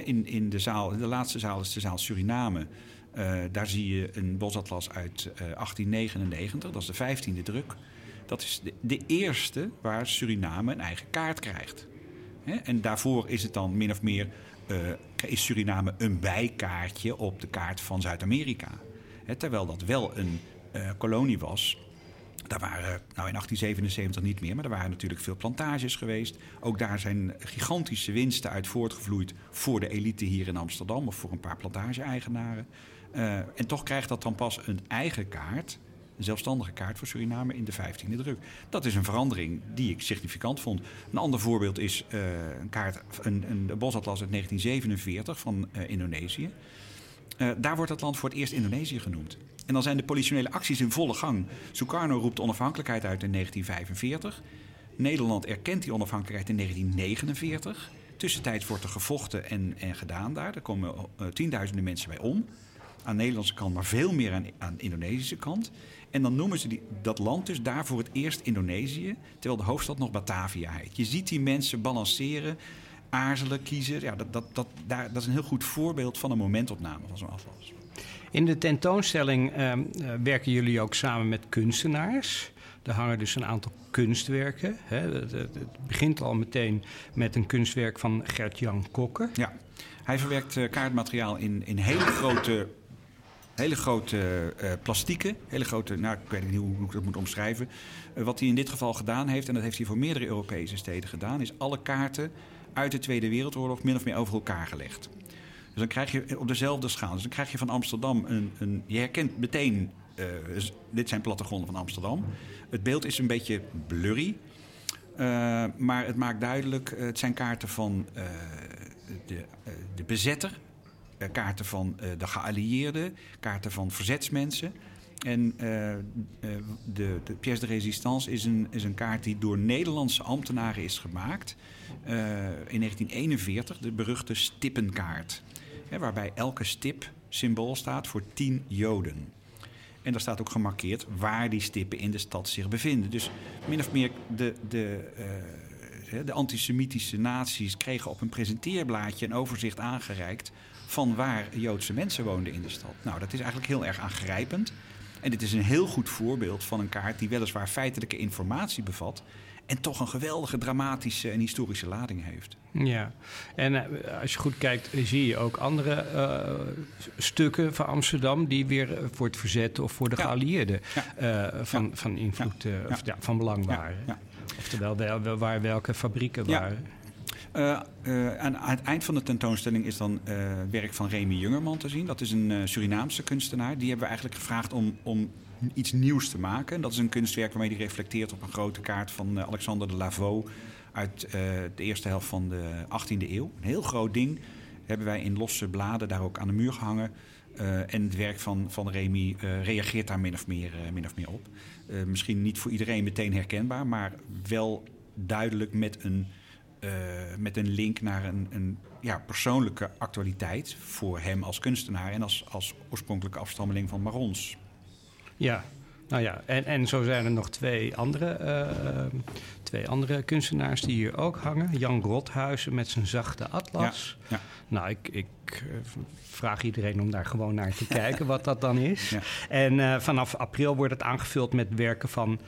in, in de zaal, de laatste zaal is de zaal Suriname. Eh, daar zie je een bosatlas uit eh, 1899, dat is de vijftiende druk. Dat is de, eerste waar Suriname een eigen kaart krijgt. Hè, en daarvoor is het dan min of meer, eh, is Suriname een bijkaartje op de kaart van Zuid-Amerika. Terwijl dat wel een eh, kolonie was daar waren, nou in 1877 niet meer, maar er waren natuurlijk veel plantages geweest. Ook daar zijn gigantische winsten uit voortgevloeid voor de elite hier in Amsterdam of voor een paar plantage-eigenaren. Eh, en toch krijgt dat dan pas een eigen kaart, een zelfstandige kaart voor Suriname in de 15e druk. Dat is een verandering die ik significant vond. Een ander voorbeeld is eh, een kaart, een, een bosatlas uit 1947 van eh, Indonesië. Daar wordt het land voor het eerst Indonesië genoemd. En dan zijn de politionele acties in volle gang. Sukarno roept onafhankelijkheid uit in 1945. Nederland erkent die onafhankelijkheid in 1949. Tussentijds wordt er gevochten en, en gedaan daar. Er komen tienduizenden mensen bij om. Aan de Nederlandse kant, maar veel meer aan, aan de Indonesische kant. En dan noemen ze die, dat land dus daar voor het eerst Indonesië. Terwijl de hoofdstad nog Batavia heet. Je ziet die mensen balanceren, aarzelen, kiezen. Ja, dat, dat, dat, daar, dat is een heel goed voorbeeld van een momentopname van zo'n atlas. In de tentoonstelling ehm, eh, werken jullie ook samen met kunstenaars. Er hangen dus een aantal kunstwerken. Hè. Het, het- het begint al meteen met een kunstwerk van Gert-Jan Kokke. Ja, hij verwerkt eh, kaartmateriaal in, in hele grote, hele grote eh, plastieken. Hele grote, nou, ik weet niet hoe ik dat moet omschrijven. Eh, wat hij in dit geval gedaan heeft, en dat heeft hij voor meerdere Europese steden gedaan, is alle kaarten uit de Tweede Wereldoorlog min of meer over elkaar gelegd. Dus dan krijg je op dezelfde schaal. Dus dan krijg je van Amsterdam een. een je herkent meteen. eh, dit zijn plattegronden van Amsterdam. Het beeld is een beetje blurry. eh, maar het maakt duidelijk. eh, het zijn kaarten van eh, de, eh, de bezetter. Eh, kaarten van eh, de geallieerden. Kaarten van verzetsmensen. En eh, de, de pièce de résistance is een, is een kaart die door Nederlandse ambtenaren is gemaakt. in 1941, de beruchte stippenkaart. Hè, waarbij elke stip symbool staat voor tien Joden. En daar staat ook gemarkeerd waar die stippen in de stad zich bevinden. Dus min of meer de, de, de antisemitische naties kregen op een presenteerblaadje een overzicht aangereikt van waar Joodse mensen woonden in de stad. Nou, dat is eigenlijk heel erg aangrijpend. En dit is een heel goed voorbeeld van een kaart die weliswaar feitelijke informatie bevat. En toch een geweldige dramatische en historische lading heeft. Ja, en eh, als je goed kijkt, zie je ook andere eh, stukken van Amsterdam die weer eh, voor het verzet of voor de Ja. geallieerden Ja. van, van invloed, of, ja, van belang waren. Oftewel, wel, waar welke fabrieken waren. Eh, eh, aan, het eind van de tentoonstelling is dan eh, werk van Remy Jungerman te zien. Dat is een Surinaamse kunstenaar. Die hebben we eigenlijk gevraagd om, om iets nieuws te maken. Dat is een kunstwerk waarmee hij reflecteert op een grote kaart van Alexander de Lavaux uit de eerste helft van de 18e eeuw. Een heel groot ding. Hebben wij in losse bladen daar ook aan de muur gehangen. Eh, en het werk van, van Remy reageert daar min of meer, min of meer op. Misschien niet voor iedereen meteen herkenbaar, maar wel duidelijk met een, eh, met een link naar een, een ja, persoonlijke actualiteit voor hem als kunstenaar en als, als oorspronkelijke afstammeling van Marons. Ja, nou ja, en, en zo zijn er nog twee andere, eh, twee andere kunstenaars die hier ook hangen. Jan Rothuizen met zijn zachte atlas. Ja, Nou, ik, ik eh, vraag iedereen om daar gewoon naar te kijken wat dat dan is. Ja. En vanaf april wordt het aangevuld met werken van...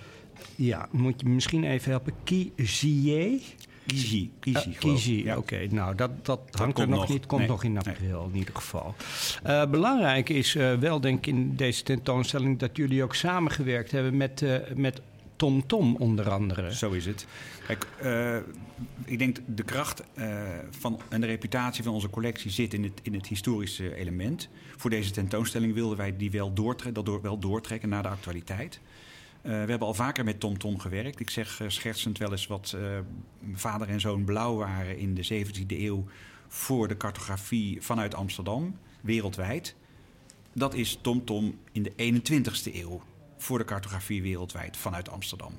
Ja, moet je misschien even helpen. Kizier? Kizi, Kizi, Uh. Kizi, Ja. oké. Nou, dat, dat hangt er nog nog. niet. Komt Nee. nog in Nee. april in ieder geval. Eh, belangrijk is eh, wel, denk ik, in deze tentoonstelling... dat jullie ook samengewerkt hebben met, eh, met Tom Tom onder andere. Zo is het. Kijk, ik denk de kracht van, en de reputatie van onze collectie zit in het, in het historische element. Voor deze tentoonstelling wilden wij die wel, doortre dat door, wel doortrekken naar de actualiteit. Eh, we hebben al vaker met Tom Tom gewerkt. Ik zeg eh, schertsend wel eens wat eh, vader en zoon blauw waren in de 17e eeuw voor de cartografie vanuit Amsterdam, wereldwijd. Dat is Tom Tom in de 21ste eeuw voor de cartografie wereldwijd vanuit Amsterdam.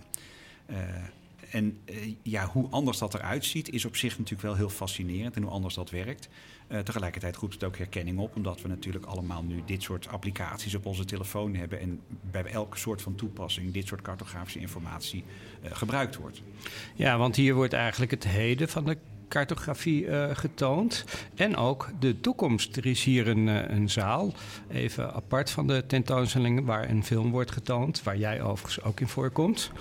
En eh, ja, hoe anders dat eruit ziet, is op zich natuurlijk wel heel fascinerend en hoe anders dat werkt. Eh, tegelijkertijd roept het ook herkenning op, omdat we natuurlijk allemaal nu dit soort applicaties op onze telefoon hebben en bij elke soort van toepassing dit soort cartografische informatie eh, gebruikt wordt. Ja, want hier wordt eigenlijk het heden van de cartografie eh, getoond. En ook de toekomst. Er is hier een, eh, een zaal, even apart van de tentoonstelling, waar een film wordt getoond. Waar jij overigens ook in voorkomt.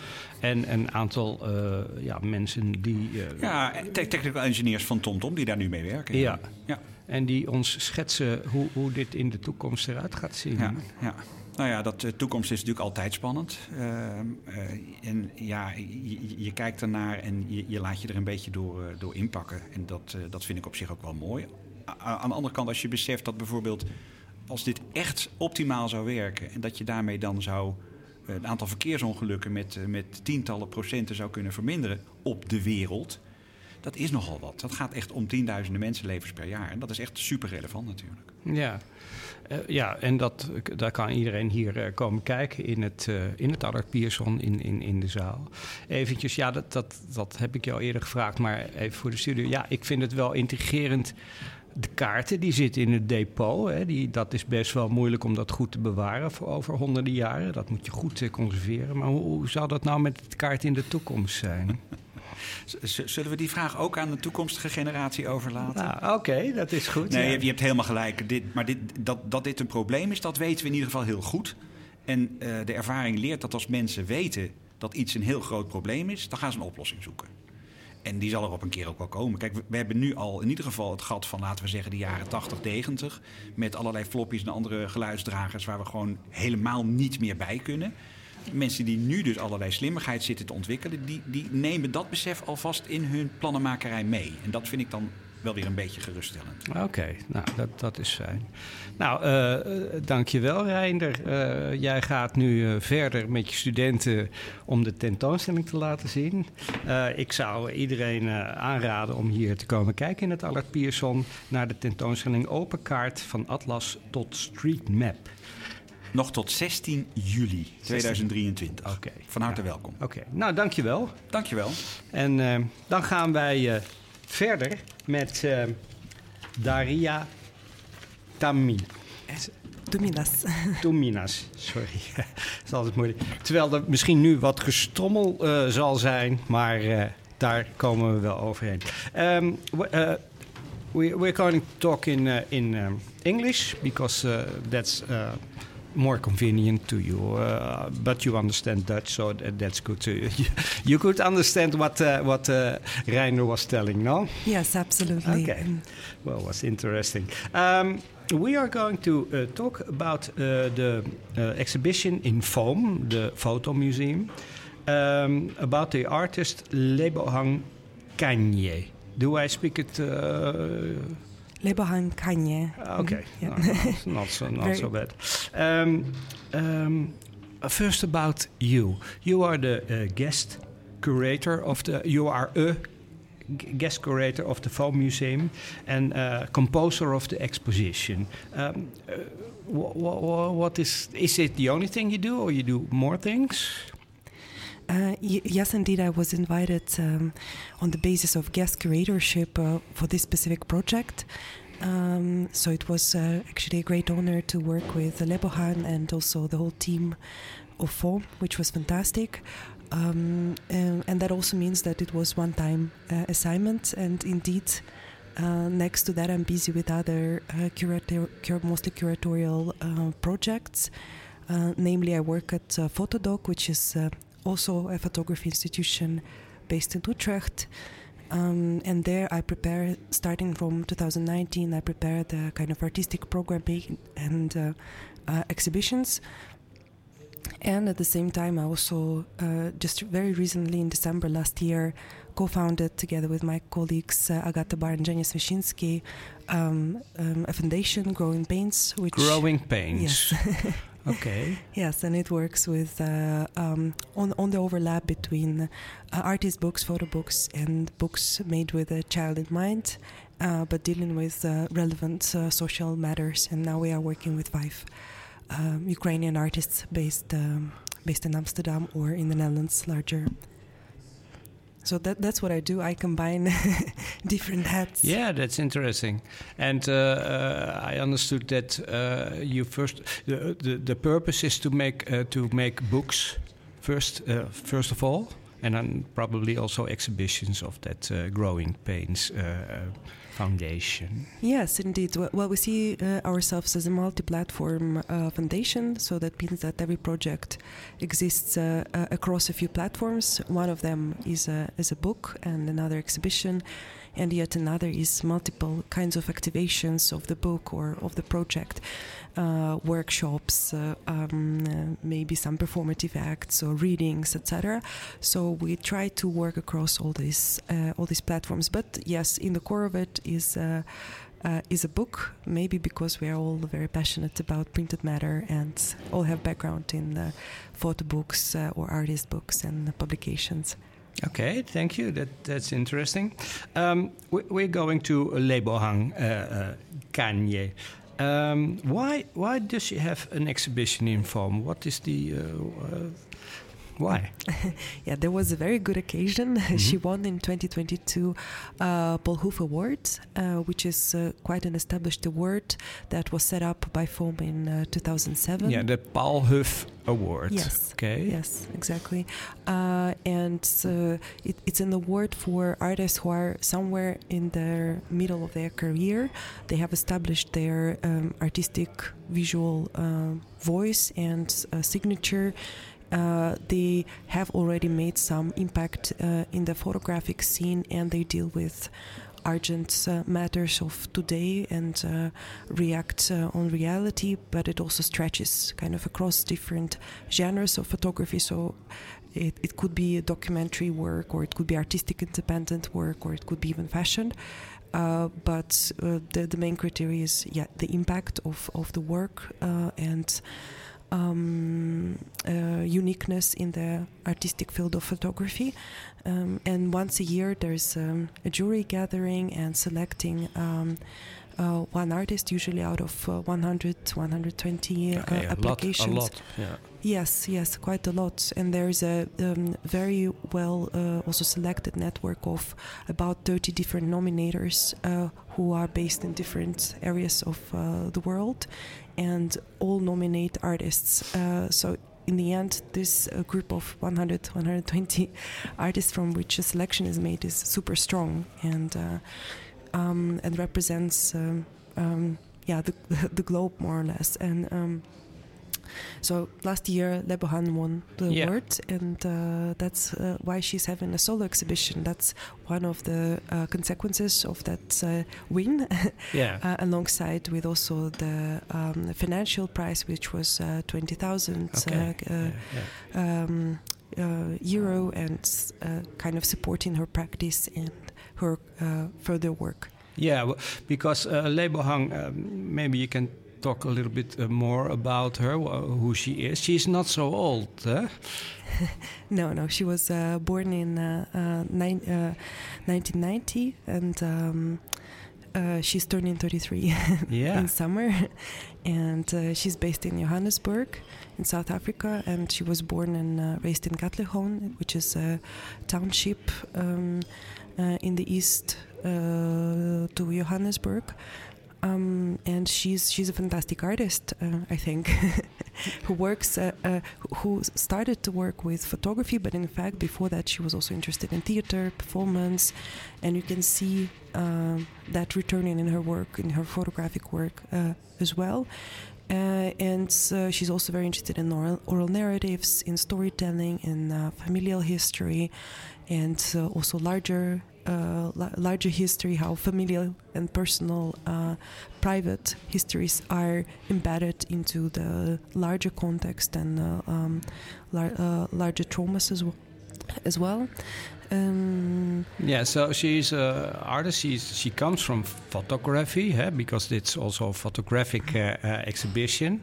En een aantal eh, ja, mensen die. Ja, te- technical engineers van TomTom die daar nu mee werken. Ja. ja. En die ons schetsen hoe, hoe dit in de toekomst eruit gaat zien. Ja, ja. Nou ja, dat, de toekomst is natuurlijk altijd spannend. Ehm, eh, en ja, je, je kijkt ernaar en je, je laat je er een beetje door, eh, door inpakken. En dat, eh, dat vind ik op zich ook wel mooi. Aan de andere kant, als je beseft dat bijvoorbeeld... als dit echt optimaal zou werken... en dat je daarmee dan zou eh, het aantal verkeersongelukken... Met, eh, met tientallen procenten zou kunnen verminderen op de wereld... dat is nogal wat. Dat gaat echt om tienduizenden mensenlevens per jaar. En dat is echt super relevant natuurlijk. Ja, Eh, ja en dat, daar kan iedereen hier eh, komen kijken in het, eh in het Allard Pierson in, in, in de zaal. Eventjes, ja, dat, dat, dat heb ik jou eerder gevraagd, maar even voor de studio. Ja, ik vind het wel intrigerend. De kaarten die zitten in het depot. Hè, die, dat is best wel moeilijk om dat goed te bewaren voor over honderden jaren. Dat moet je goed conserveren. Maar hoe, hoe zou dat nou met de kaart in de toekomst zijn? Zullen we die vraag ook aan de toekomstige generatie overlaten? Nou, Oké, dat is goed. Nee, ja. je, je hebt helemaal gelijk. Dit, maar dit, dat, dat dit een probleem is, dat weten we in ieder geval heel goed. En eh, de ervaring leert dat als mensen weten dat iets een heel groot probleem is, dan gaan ze een oplossing zoeken. En die zal er op een keer ook wel komen. Kijk, we, we hebben nu al in ieder geval het gat van, laten we zeggen, de jaren 80, 90. Met allerlei floppies en andere geluidsdragers waar we gewoon helemaal niet meer bij kunnen. Mensen die nu dus allerlei slimmigheid zitten te ontwikkelen, die, die nemen dat besef alvast in hun plannenmakerij mee. En dat vind ik dan wel weer een beetje geruststellend. Oké, nou dat, dat is fijn. Nou, eh, dankjewel Reinder. Eh, jij gaat nu verder met je studenten om de tentoonstelling te laten zien. Ik zou iedereen aanraden om hier te komen kijken in het Allard Pierson naar de tentoonstelling Open Kaart van Atlas tot Street Map. Nog tot 16 juli 2023. Oké. Van harte Ja. welkom. Oké, nou dankjewel. Dankjewel. En eh, dan gaan wij eh, verder met eh, Daria Tami. Dominas. Tominas, sorry. Dat is altijd moeilijk. Terwijl er misschien nu wat gestommel eh, zal zijn, maar eh, daar komen we wel overheen. Um, we, uh, we, we're going to talk in, uh, in um, English because uh, that's uh, more convenient to you. Uh, but you understand Dutch, so that, that's good too. You, you could understand what, uh, what uh, Reiner was telling, no? Yes, absolutely. Okay. Mm. Well, was interesting. Um, we are going to uh, talk about uh, the uh, exhibition in Foam, the photo museum, um, about the artist Lebohang Kanye. Do I speak it? Uh, Kanye. okay, Yeah. no, no, not so not so bad. Um, um, first about you. You are the uh, guest curator of the. You are a guest curator of the Foam Museum and uh, composer of the exposition. Um, uh, wha- wha- wha- what is is it the only thing you do, or you do more things? Uh, yes, indeed, I was invited um, on the basis of guest curatorship uh, for this specific project. Um, so it was uh, actually a great honor to work with Lebohan and also the whole team of FOAM, which was fantastic. Um, and, and that also means that it was one-time uh, assignment, and indeed, uh, next to that, I'm busy with other uh, curator, cur- mostly curatorial projects. Uh, namely, I work at uh, Fotodoc, which is uh, also a photography institution based in Utrecht. Um, and there I prepare, starting from 2019, I prepare the kind of artistic programming and uh, uh, exhibitions. And at the same time, I also uh, just very recently in December last year co-founded together with my colleagues uh, Agata Bar and Jenny Swishinsky um, um, a foundation, Growing Pains, which Growing pains. Yes. okay. Yes, and it works with uh, um, on on the overlap between uh, artist books, photo books, and books made with a child in mind, uh, but dealing with uh, relevant uh, social matters. And now we are working with five um, Ukrainian artists based um, based in Amsterdam or in the Netherlands, larger. So that that's what I do. I combine different hats. Yeah, that's interesting. And uh, uh, I understood that uh, you first the, the the purpose is to make uh, to make books first uh, first of all, and then probably also exhibitions of that uh, growing pains foundation. Yes, indeed. Well, we see uh, ourselves as a multi-platform uh, foundation, so that means that every project exists uh, uh, across a few platforms. One of them is a is a book, and another exhibition, and yet another is multiple kinds of activations of the book or of the project, uh, workshops, uh, um, uh, maybe some performative acts or readings, etc. So we try to work across all these uh, all these platforms. But yes, in the core of it is. Uh, uh, is a book, maybe because we are all very passionate about printed matter and all have background in photo books uh, or artist books and publications. Okay, thank you. That that's interesting. Um, we, we're going to Lebohang uh, uh, Kanye. Um, why why does she have an exhibition in foam? What is the uh, uh, why? Yeah, there was a very good occasion. she won in 2022 uh, Paul Hoof Award, uh, which is uh, quite an established award that was set up by FOAM in uh, 2007. Yeah, the Paul Huff award. Yes. Okay. Yes, exactly. Uh, and uh, it, it's an award for artists who are somewhere in the middle of their career. They have established their um, artistic visual uh, voice and uh, signature. Uh, they have already made some impact uh, in the photographic scene and they deal with urgent uh, matters of today and uh, react uh, on reality, but it also stretches kind of across different genres of photography. So it, it could be a documentary work, or it could be artistic independent work, or it could be even fashion. Uh, but uh, the, the main criteria is yeah the impact of, of the work uh, and um, uh, uniqueness in the artistic field of photography. Um, and once a year, there's um, a jury gathering and selecting um, uh, one artist, usually out of uh, 100, 120 Okay, a lot, applications. a lot. Yeah. Yes, yes, quite a lot. And there's a um, very well uh, also selected network of about 30 different nominators uh, who are based in different areas of uh, the world and all nominate artists. Uh, so in the end, this uh, group of 100, 120 artists from which a selection is made is super strong and uh, um, and represents um, um, yeah the, the globe more or less and. So last year, Lebohan won the Yeah. award, and uh, that's uh, why she's having a solo exhibition. That's one of the uh, consequences of that uh, win, Yeah. uh, alongside with also the um, financial prize, which was uh, twenty thousand okay. uh, yeah, yeah. um, uh, euro, and uh, kind of supporting her practice and her uh, further work. Yeah, because uh, Lebohang, um, maybe you can talk a little bit uh, more about her, who she is. She's not so old, huh? No, no, she was uh, born in uh, uh, nine, uh, 1990, and um, uh, she's turning 33 Yeah. in summer. And uh, she's based in Johannesburg, in South Africa, and she was born and uh, raised in Katlehon, which is a township um, uh, in the east uh, to Johannesburg. Um, and she's she's a fantastic artist, uh, I think, who works uh, uh, who started to work with photography, but in fact before that she was also interested in theater, performance, and you can see um that returning in her work, in her photographic work uh, as well. Uh, and uh, she's also very interested in oral, oral narratives, in storytelling, in uh, familial history, and uh, also larger, uh, la- larger history, how familial and personal, uh, private histories are embedded into the larger context and uh, um, lar- uh, larger traumas as well. As well. Um, Yeah, so she's an artist. She's, she comes from photography, because it's also a photographic uh, uh, exhibition.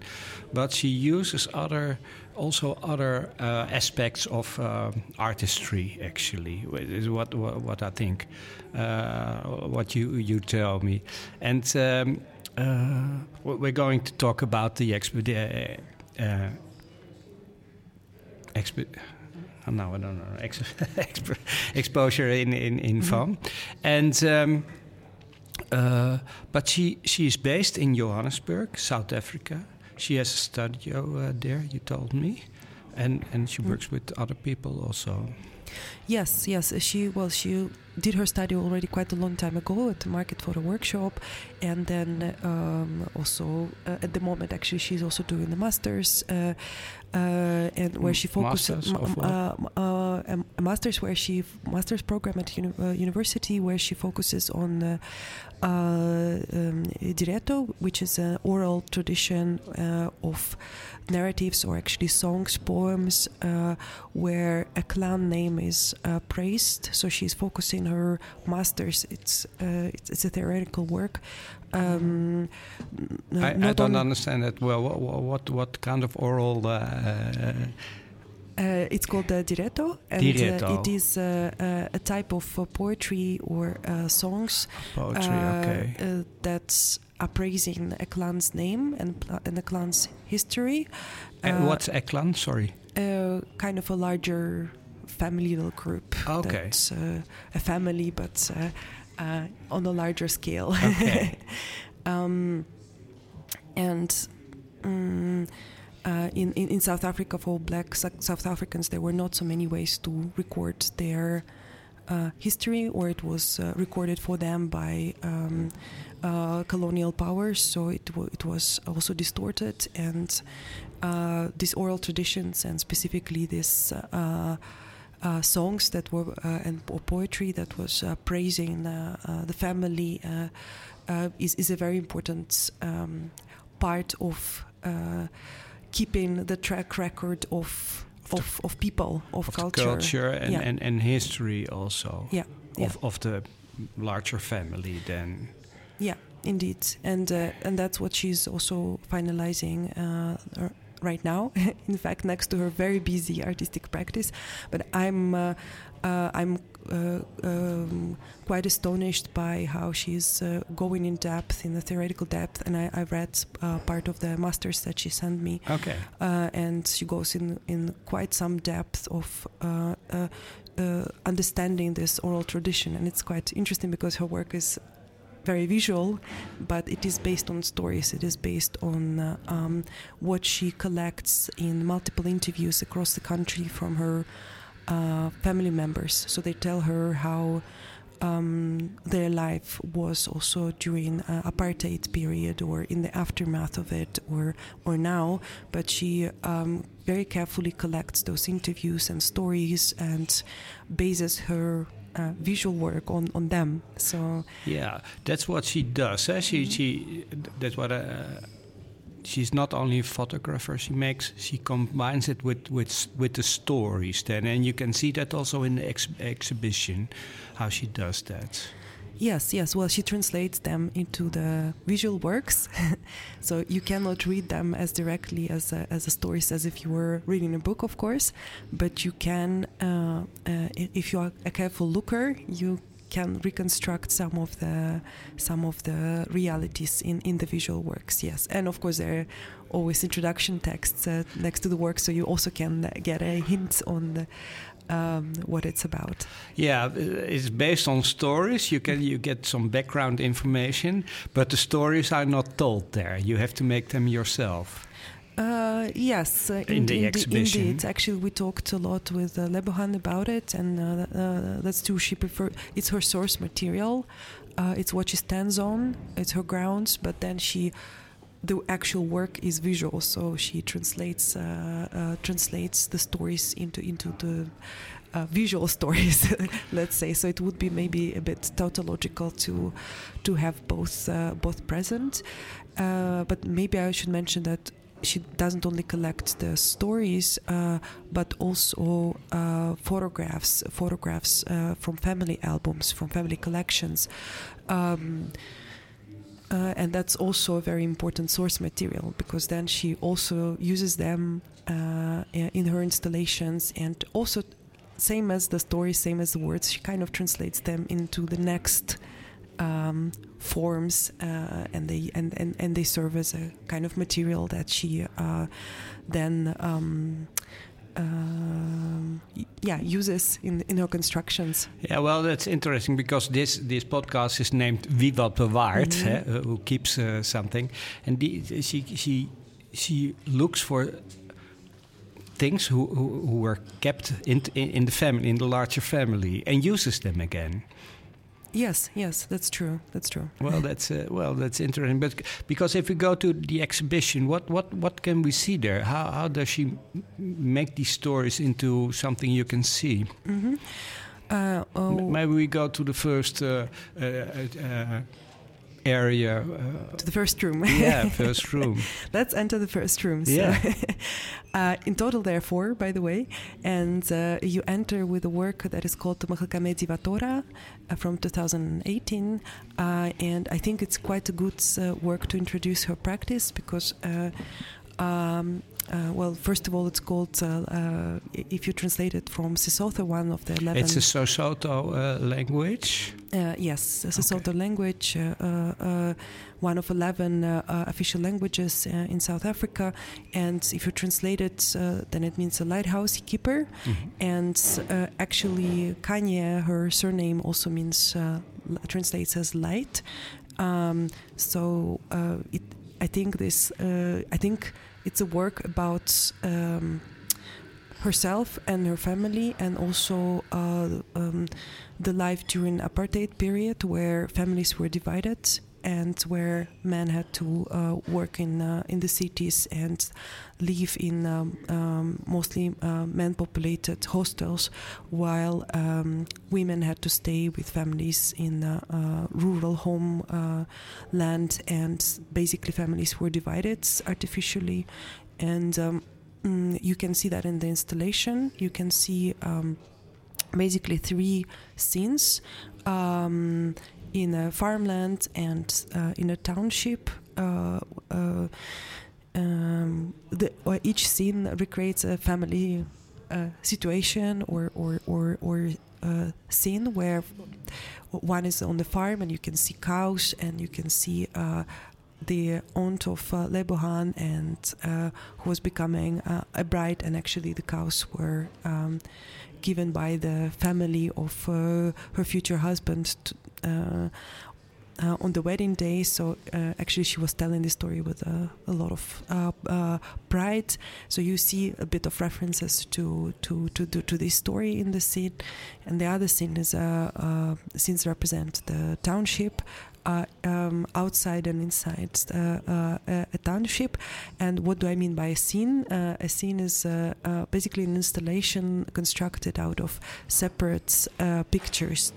But she uses other, also other uh, aspects of uh, artistry. Actually, is what what, what I think, uh, what you you tell me, and um, uh, we're going to talk about the expedition. Oh, I don't know. Ex- exp- exposure in in in FAM, and um, uh, but she she is based in Johannesburg, South Africa. She has a studio uh, there. You told me, and and she works with other people also. Yes, yes. She well, she did her study already quite a long time ago at the Market Photo Workshop, and then um, also uh, at the moment, actually, she's also doing the masters, uh, uh, and where she focuses Masters of what? uh, uh, a- a masters where she masters program at uni- uh, university where she focuses on. Uh, uh, um, direto, which is an oral tradition uh, of narratives or actually songs, poems, uh, where a clan name is uh, praised. So she's focusing her masters. It's uh, it's, it's a theoretical work. Um, n- I, I don't understand that well. What what, what kind of oral? Uh, Uh, it's called uh, diretto, and Direto. Uh, it is uh, uh, a type of uh, poetry or uh, songs poetry? uh, okay. uh, that's appraising a clan's name and, pl- and a clan's history. and uh, what's Eklan? Sorry. uh, kind of a larger familial group. Okay. That's uh, a family, but uh, uh, on a larger scale. Okay. um, and mm, uh, in, in, in South Africa for black South Africans, there were not so many ways to record their uh, history, or it was uh, recorded for them by um, uh, colonial powers. So it w- it was also distorted, and uh, these oral traditions, and specifically these uh, songs that were and or poetry that was praising the family, is is a very important um, part of keeping the track record of of, of people of, of culture, culture and, yeah. and, and history also. Yeah, yeah. Of, of the larger family then. Yeah indeed. And uh, and that's what she's also finalizing uh, right now. In fact next to her very busy artistic practice. But i'm uh, uh i'm uh, um, quite astonished by how she's uh, going in depth, in the theoretical depth. And I, I read uh, part of the masters that she sent me. Okay. Uh, and she goes in in quite some depth of. Uh, uh, understanding this oral tradition, and it's quite interesting because her work is very visual, but it is based on stories. It is based on uh, um, what she collects in multiple interviews across the country from her uh, family members. So they tell her how um, their life was also during uh, apartheid period or in the aftermath of it or or now. But she um, very carefully collects those interviews and stories and bases her uh, visual work on, on them. So yeah, that's what she does. Eh? She mm -hmm. she that's what. Uh, she's not only a photographer she makes she combines it with with with the stories then. And you can see that also in the ex exhibition how she does that. Yes yes. Well she translates them into the visual works. So you cannot read them as directly as a, as a stories as if you were reading a book of course. But you can uh, uh, if you are a careful looker you can reconstruct some of the some of the realities in in the visual works yes and of course there are always introduction texts uh, next to the work so you also can get a hint on the, um, what it's about. Yeah, it's based on stories. You can you get some background information, but the stories are not told there. You have to make them yourself. Uh, yes, uh, in, in the exhibition. Indeed, actually, we talked a lot with uh, Lebohan about it, and uh, uh, that's true. She prefer it's her source material, uh, it's what she stands on, it's her grounds, but then she. The actual work is visual, so she translates translates the stories into into the uh, visual stories, let's say. So it would be maybe a bit tautological to to have both uh, both present. Uh, but maybe I should mention that she doesn't only collect the stories, uh, but also uh, photographs, photographs uh, from family albums, from family collections. Um, uh, and that's also a very important source material because then she also uses them uh, in her installations and also same as the stories same as the words she kind of translates them into the next um, forms uh, and they and, and, and they serve as a kind of material that she uh, then um, uh, yeah uses in in her constructions. Yeah, well, that's interesting because this this podcast is named Wie wat bewaart, mm -hmm. who keeps uh, something, and die, she she she looks for things who, who, who were kept in, in in the family in the larger family and uses them again. Yes, yes, that's true. That's true. Well, that's uh, well, that's interesting. But because if we go to the exhibition, what what what can we see there? How how does she make these stories into something you can see? Mm -hmm. uh, oh. Maybe we go to the first. Uh, uh, uh area. Uh, to the first room. yeah, first room. Let's enter the first room. So. Yeah. uh, in total, there are four, by the way. And uh, you enter with a work that is called Mahaka Medivatora uh, from 2018. Uh, and I think it's quite a good uh, work to introduce her practice because. Um, uh, well, first of all, it's called, uh, uh, if you translate it from Sesotho, one of the 11. It's a Sesotho uh, language? Uh, yes, a Sesotho okay. language, uh, one of 11 official languages in South Africa. And if you translate it, then it means a lighthouse keeper. Mm -hmm. And actually, Kanye, her surname also means, translates as light. Um, so it I think this uh, I think it's a work about um, herself and her family, and also uh, um, the life during apartheid period, where families were divided and where men had to uh, work in uh, in the cities and live in um, um, mostly uh, men-populated hostels, while um, women had to stay with families in uh, uh, rural home land, and basically families were divided artificially, and um, mm, you can see that in the installation. You can see um, basically three scenes. Um, in a farmland and uh, in a township. Uh, uh, um, the, each scene recreates a family uh, situation or or or, or scene where one is on the farm and you can see cows and you can see the aunt of uh, Lebohan and uh, who was becoming uh, a bride and actually the cows were um, given by the family of her future husband to, uh, uh, on the wedding day. So uh, actually, she was telling the story with a, a lot of uh, uh, pride. So you see a bit of references to to to to, to this story in the scene, and the other scene is uh, scenes represent the township uh, um, outside and inside uh, uh, a township. And what do I mean by a scene? Uh, a scene is basically an installation constructed out of separate pictures,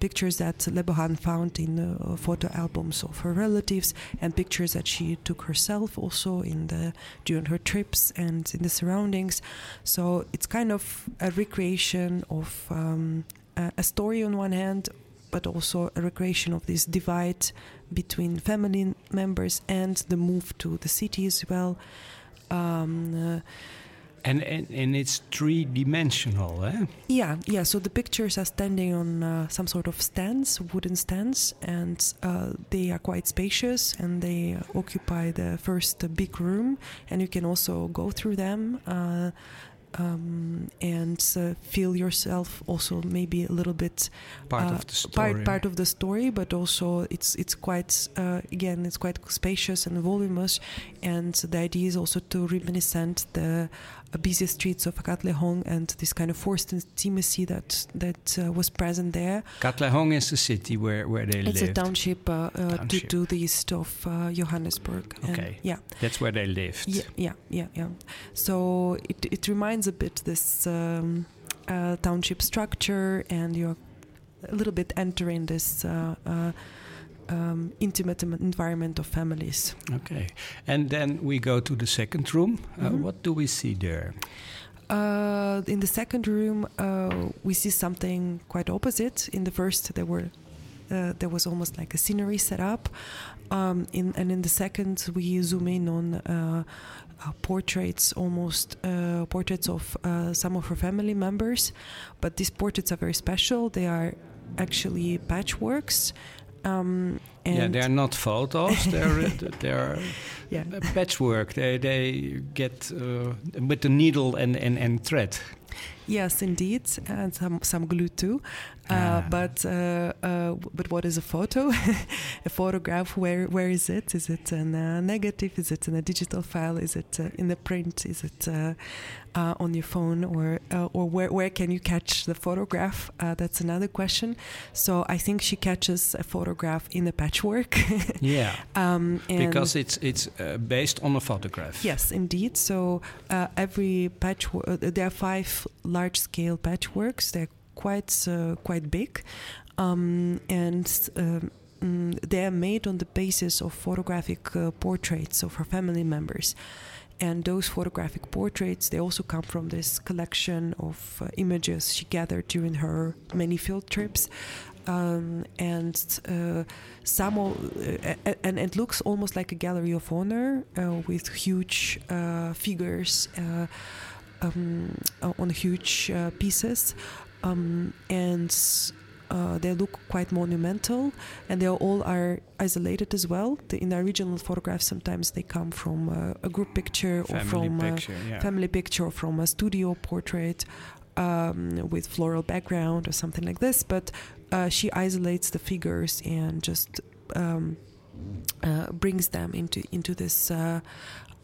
pictures that Lebohan found in photo albums of her relatives, and pictures that she took herself also in the during her trips and in the surroundings. So it's kind of a recreation of. Um, a story on one hand but also a recreation of this divide between family members and the move to the city as well. Um, uh, and, and, and it's three dimensional, eh? Yeah, yeah. So the pictures are standing on uh, some sort of stands, wooden stands, and uh, they are quite spacious and they occupy the first big room. And you can also go through them. Uh, um, and uh, feel yourself also maybe a little bit part uh, of the story. Part, part of the story, but also it's it's quite uh, again it's quite spacious and voluminous, and the idea is also to reminiscent the busy streets of Katlehong and this kind of forced intimacy that that uh, was present there. Katlehong is a city where, where they it's lived. It's a township, uh, uh, township. To, to, the east of uh, Johannesburg. Okay. yeah. That's where they lived. Yeah, yeah, yeah. yeah. So it, it reminds a bit this um, uh, township structure, and you're a little bit entering this. Uh, um, intimate environment of families. Okay, and then we go to the second room. Uh, mm-hmm. What do we see there? Uh, in the second room, uh, we see something quite opposite. In the first, there were uh, there was almost like a scenery set up, um, in, and in the second, we zoom in on. Uh, uh, portraits, almost portraits of some of her family members, but these portraits are very special. They are actually patchworks um, yeah, they're not photos. they're they're yeah. patchwork. They they get uh, with the needle and, and, and thread. Yes, indeed, and some some glue too. Uh, ah. But uh, uh, but what is a photo? a photograph. Where where is it? Is it in a negative? Is it in a digital file? Is it uh, in the print? Is it uh, uh, on your phone or or where where can you catch the photograph? that's another question. So I think she catches a photograph in the patchwork. yeah. Um, because it's it's based on a photograph. Yes, indeed. So every patchwork there are five large scale patchworks. They're quite uh, quite big, um, and um, they are made on the basis of photographic uh, portraits of her family members. And those photographic portraits, they also come from this collection of uh, images she gathered during her many field trips. Um, and uh, some uh, and it looks almost like a gallery of honor uh, with huge figures um, on huge pieces um, and uh, they look quite monumental and they all are isolated as well the, in the original photographs sometimes they come from uh, a group picture family or from picture, a yeah. family picture or from a studio portrait um, with floral background or something like this but uh, she isolates the figures and just um, uh, brings them into into this uh,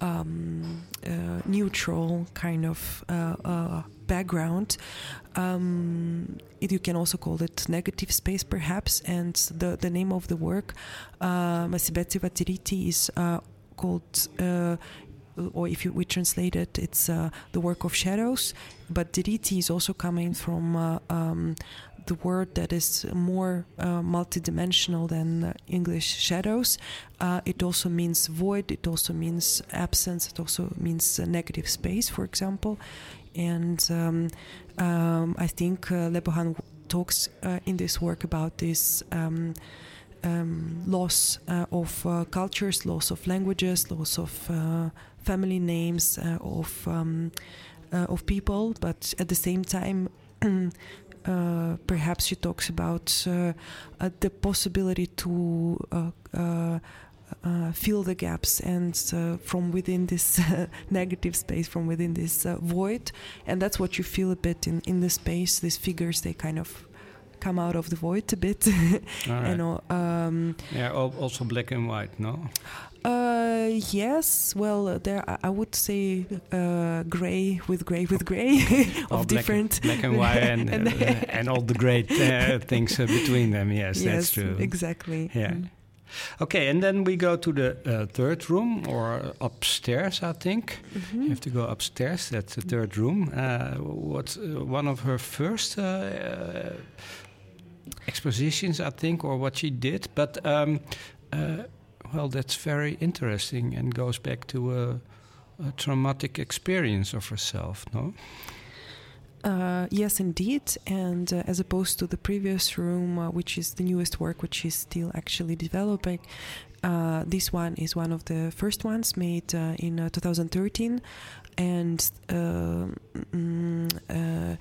um, uh, neutral kind of uh, uh, background. Um, it, you can also call it negative space, perhaps. And the, the name of the work, uh, Masibetsi Vatiriti, is uh, called. Or if you, we translate it, it's uh, the work of shadows. But diriti is also coming from uh, um, the word that is more uh, multidimensional than uh, English shadows. Uh, it also means void, it also means absence, it also means negative space, for example. And um, um, I think uh, talks uh, in this work about this. Um, um, loss uh, of uh, cultures, loss of languages, loss of family names, of um, of people, but at the same time, uh, perhaps she talks about uh, uh, the possibility to uh, uh, uh, fill the gaps and uh, from within this negative space, from within this uh, void, and that's what you feel a bit in in the space. These figures, they kind of come out of the void a bit, right. and uh, um, yeah, also black and white, no? Uh, yes, well, uh, there I- would say uh, gray with gray with gray of black different. and, black and white and, And- uh, and all the great things between them. Yes, yes, that's true. exactly. Yeah. Mm. Okay, and then we go to the uh, third room or upstairs, I think. Mhm. You have to go upstairs. That's the third room. Uh, what's uh, one of her first expositions, I think, or what she did. But um, uh, well, that's very interesting and goes back to a, a traumatic experience of herself. No. Uh, yes, indeed. And uh, as opposed to the previous room, uh, which is the newest work, which is still actually developing, uh, this one is one of the first ones made uh, in uh, 2013. And um, mm,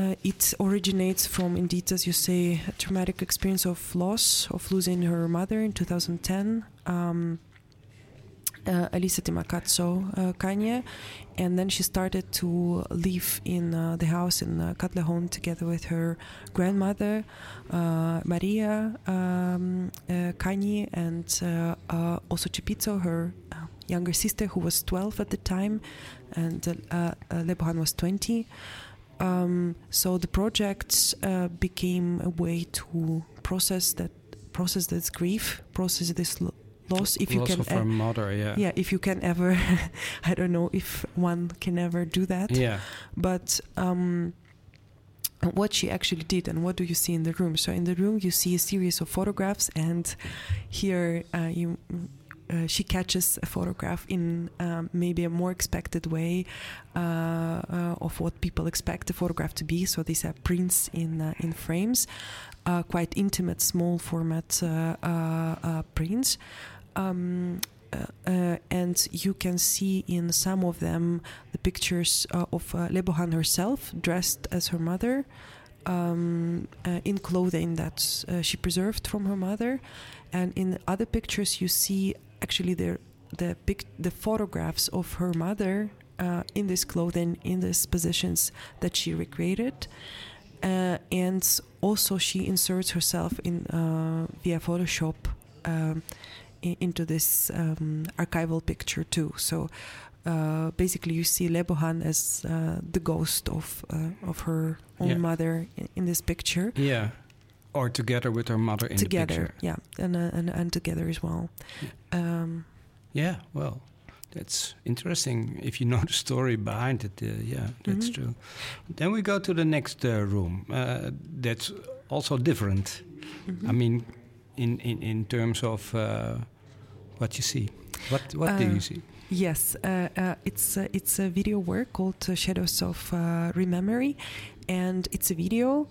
uh, it originates from, indeed, as you say, a traumatic experience of loss, of losing her mother in 2010. Um, uh, Elisa Timakatso uh, Kanye, and then she started to live in uh, the house in uh, together with her grandmother uh, Maria um, uh, Kanye and uh, uh, also Chipito, her younger sister, who was 12 at the time, and uh, was 20. Um, so the project uh, became a way to process that process this grief, process this lo- loss. If you Loss can, of e- mother. Yeah. yeah, if you can ever, I don't know if one can ever do that, Yeah. but um, what she actually did and what do you see in the room? So in the room you see a series of photographs, and here uh, you. Uh, she catches a photograph in um, maybe a more expected way uh, uh, of what people expect a photograph to be. So these are prints in in frames, quite intimate, small format prints. Um, uh, uh, and you can see in some of them the pictures uh, of uh, Lebohan herself dressed as her mother um, in clothing that she preserved from her mother and in other pictures you see actually the the pic- the photographs of her mother uh, in this clothing in these positions that she recreated uh, and also she inserts herself in uh, via Photoshop um, into this um, archival picture too. So uh, basically, you see Lebohan as uh, the ghost of uh, of her own Yeah. mother in, in this picture. Yeah. Or together with her mother in the together, picture. yeah, and, uh, and and together as well. Um, Yeah, well, that's interesting. If you know the story behind it, uh, yeah, that's Mhm. true. Then we go to the next uh, room. Uh, that's also different. mhm. I mean, in, in, in terms of uh, what you see. What what do Uh, you see? Yes, uh, uh, it's uh, it's a video work called Shadows of Rememory, and it's a video.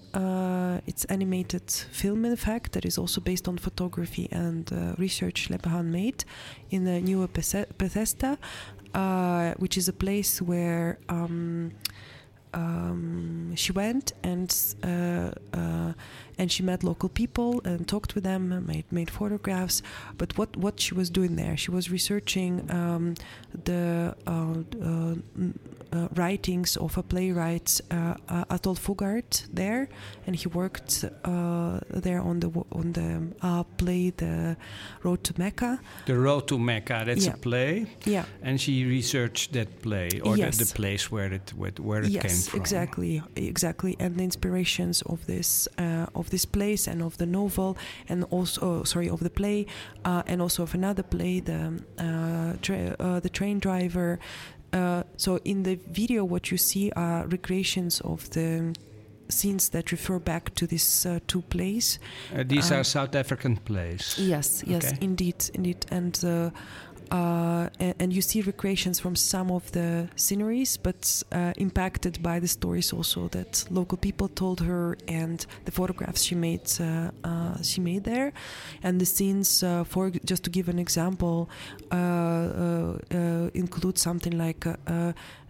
It's animated film, in fact, that is also based on photography and research Lebahan made in the New Bethe- Bethesda, which is a place where. Um, um, she went and uh, uh, and she met local people and talked with them, made made photographs. But what what she was doing there? She was researching um, the uh, uh, Uh, writings of a playwright uh, uh, Athol Fugard there, and he worked uh, there on the on the uh, play The Road to Mecca. The Road to Mecca. That's yeah. a play. Yeah. And she researched that play or yes. the, the, place where it where, where it yes, came from. exactly, exactly, and the inspirations of this of this place and of the novel, and also oh, sorry of the play, and also of another play, the um, tra- the train driver. Uh, so in the video, what you see are recreations of the scenes that refer back to these uh, two plays. Uh, these are South African plays. Yes, yes, okay. indeed, indeed, and. Uh, and, and, you see recreations from some of the sceneries, but uh, impacted by the stories also that local people told her and the photographs she made. Uh, uh she made there, and the scenes. Uh, for just to give an example, include something like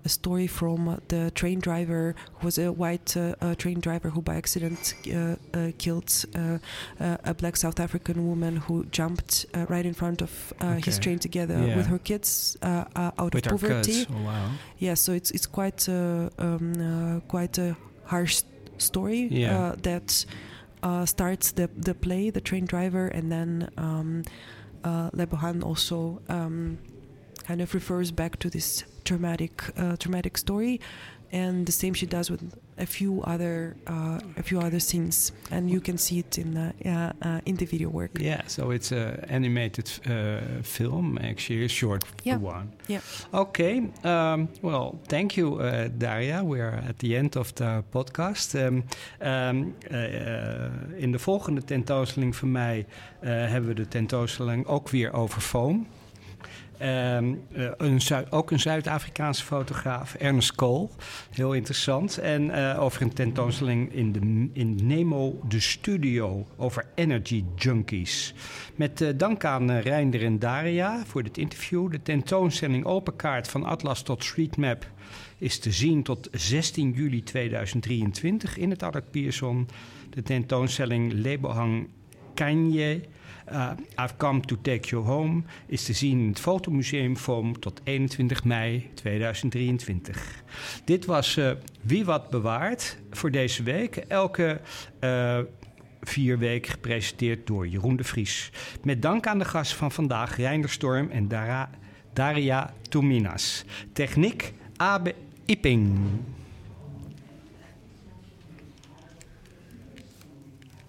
a story from the train driver who was a white uh, train driver who by accident uh, uh, killed a black South African woman who jumped right in front of okay. his train together yeah. with her kids out with of poverty. Oh, wow. Yeah, so it's it's quite um, quite a harsh story yeah. that starts the the play, the train driver, and then um, Lebohan also. Um, kind of refers back to this traumatic uh, traumatic story and the same she does with a few other uh, a few other scenes and you can see it in the uh, in the video work. Yeah so it's an animated uh, film actually a short yeah. one. Yeah. Okay um, well thank you uh, Daria. We're at the end of the podcast. Um, um, in de volgende tentoonstelling van mij hebben we de tentoonstelling ook weer over foam Um, uh, een ook een Zuid-Afrikaanse fotograaf, Ernest Cole. Heel interessant. En uh, over een tentoonstelling in, de, in Nemo de Studio over energy junkies. Met uh, dank aan Reinder en Daria voor dit interview. De tentoonstelling Open Kaart van Atlas tot Streetmap is te zien tot 16 juli 2023 in het Albert Pierson. De tentoonstelling Lebohang Kanye uh, I've Come to Take You Home is te zien in het Fotomuseum tot 21 mei 2023. Dit was uh, Wie Wat Bewaart voor deze week. Elke uh, vier weken gepresenteerd door Jeroen de Vries. Met dank aan de gasten van vandaag, Reinder Storm en Daria Tuminas. Techniek Abe Ipping.